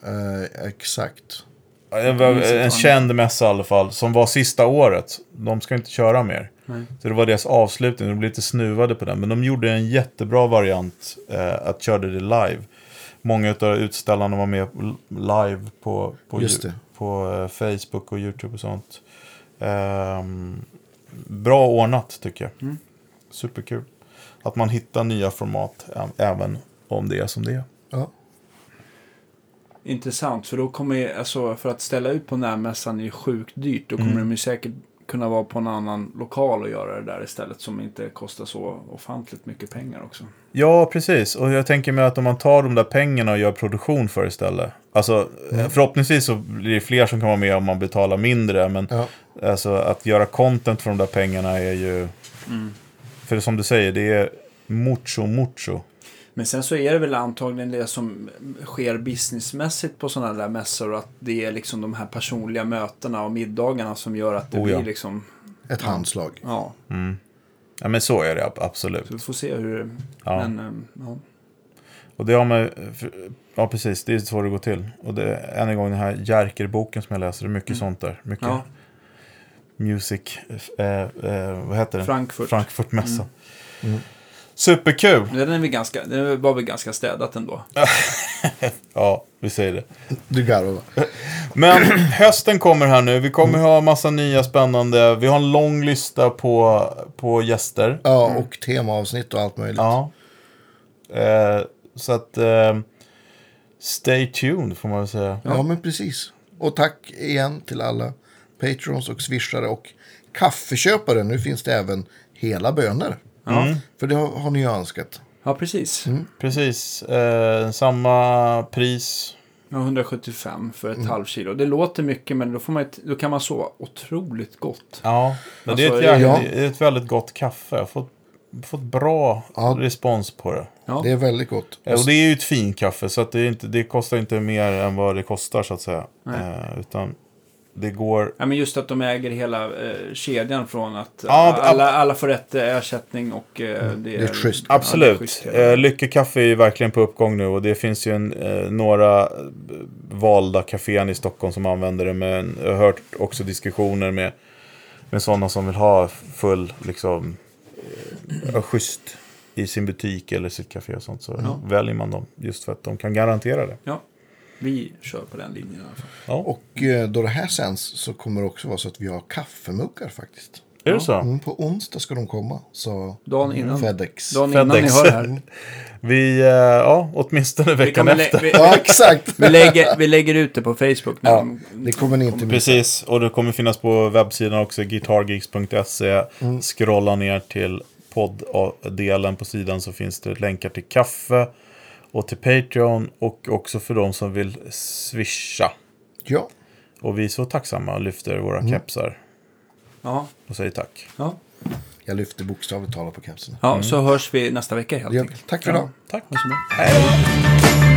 Eh, exakt. En, en känd mässa i alla fall, som var sista året. De ska inte köra mer. Nej. Så det var deras avslutning, de blev lite snuvade på den. Men de gjorde en jättebra variant, eh, att köra det live. Många av utställarna var med live på, på, Just Ju- det. på eh, Facebook och YouTube och sånt. Ehm, bra ordnat tycker jag. Mm. Superkul. Att man hittar nya format även om det är som det är. Intressant, för då kommer alltså för att ställa ut på närmässan är ju sjukt dyrt. Då kommer Mm. de ju säkert kunna vara på en annan lokal och göra det där istället som inte kostar så ofantligt mycket pengar också. Ja, precis. Och jag tänker mig att om man tar de där pengarna och gör produktion för istället. Alltså, förhoppningsvis så blir det fler som kan vara med om man betalar mindre. Men Ja. alltså, att göra content för de där pengarna är ju... För som du säger, det är mucho, mucho. Men sen så är det väl antagligen det som sker businessmässigt på sådana där mässor. Att det är liksom de här personliga mötena och middagarna som gör att det Oh ja. blir liksom, Ett handslag. ja. Ja, men så är det ab- absolut. Så vi får se hur. Ja. Men, ehm, ja. Och det har man... Ja, precis. Det är så det går till. Och det än en gång den här Jerker-boken som jag läser. Det är mycket sånt där. Mycket ja, music... Eh, eh, vad heter det? Frankfurt. Frankfurtmässan. Superkul! Den är väl ganska, det var väl ganska städat ändå. Ja, vi säger det. Du garvar va? Men hösten kommer här nu. Vi kommer ha massa nya spännande. Vi har en lång lista på, på gäster. Ja, och temaavsnitt och allt möjligt. Ja. Eh, så att... Eh, stay tuned får man väl säga. Ja, men precis. Och tack igen till alla patrons och swishare och kaffeköpare. Nu finns det även hela bönor. Ja, För det har, har ni ju önskat. ja precis. Precis. Eh, samma pris. Ja, 175 för ett Mm. halvkilo. Det låter mycket men då, får man, ett- då kan man sova otroligt gott. Ja, men det, är ett Alltså, ja. det är ett väldigt gott kaffe. Jag har fått, fått bra Ja. respons på det. Ja, Det är väldigt gott. Och det är ju ett fint kaffe, så att det, är inte, det kostar inte mer än vad det kostar, så att säga. Eh, utan det går... ja, men just att de äger hela eh, kedjan från att Ja, alla, alla får rätt eh, ersättning och eh, det, är det är Absolut. schysst, ja. eh, Lyckekaffe är ju verkligen på uppgång nu och det finns ju en, eh, några eh, valda kaféer i Stockholm som använder det. Men jag har hört också diskussioner med, med sådana som vill ha full, liksom, eh, schysst i sin butik eller sitt café och sånt. Så Ja. väljer man dem just för att de kan garantera det. ja, vi kör på den linjen i alla fall. Ja. Och eh, då det här sänds så kommer det också vara så att vi har kaffemuggar faktiskt. är det så? Mm, på onsdag ska de komma. Så Dagen innan, Fedex. dagen innan ni FedEx. hör här. Vi, eh, ja, åtminstone Vi, veckan kommer lä- efter. vi, Ja, exakt. vi, lägger, vi lägger ut det på Facebook. Ja, de- det kommer ni inte missa. Precis, och det kommer finnas på webbsidan också, guitargeeks.se. Scrolla ner till podddelen på sidan så finns det länkar till kaffe och till Patreon och också för de som vill swisha. Ja, Och vi är så tacksamma och lyfter våra kepsar Ja, och säger tack. ja. jag lyfter bokstavligt talat på kepsen. ja så hörs vi nästa vecka helt Ja, enkelt. tack för idag. Tack. Så bra. Hej.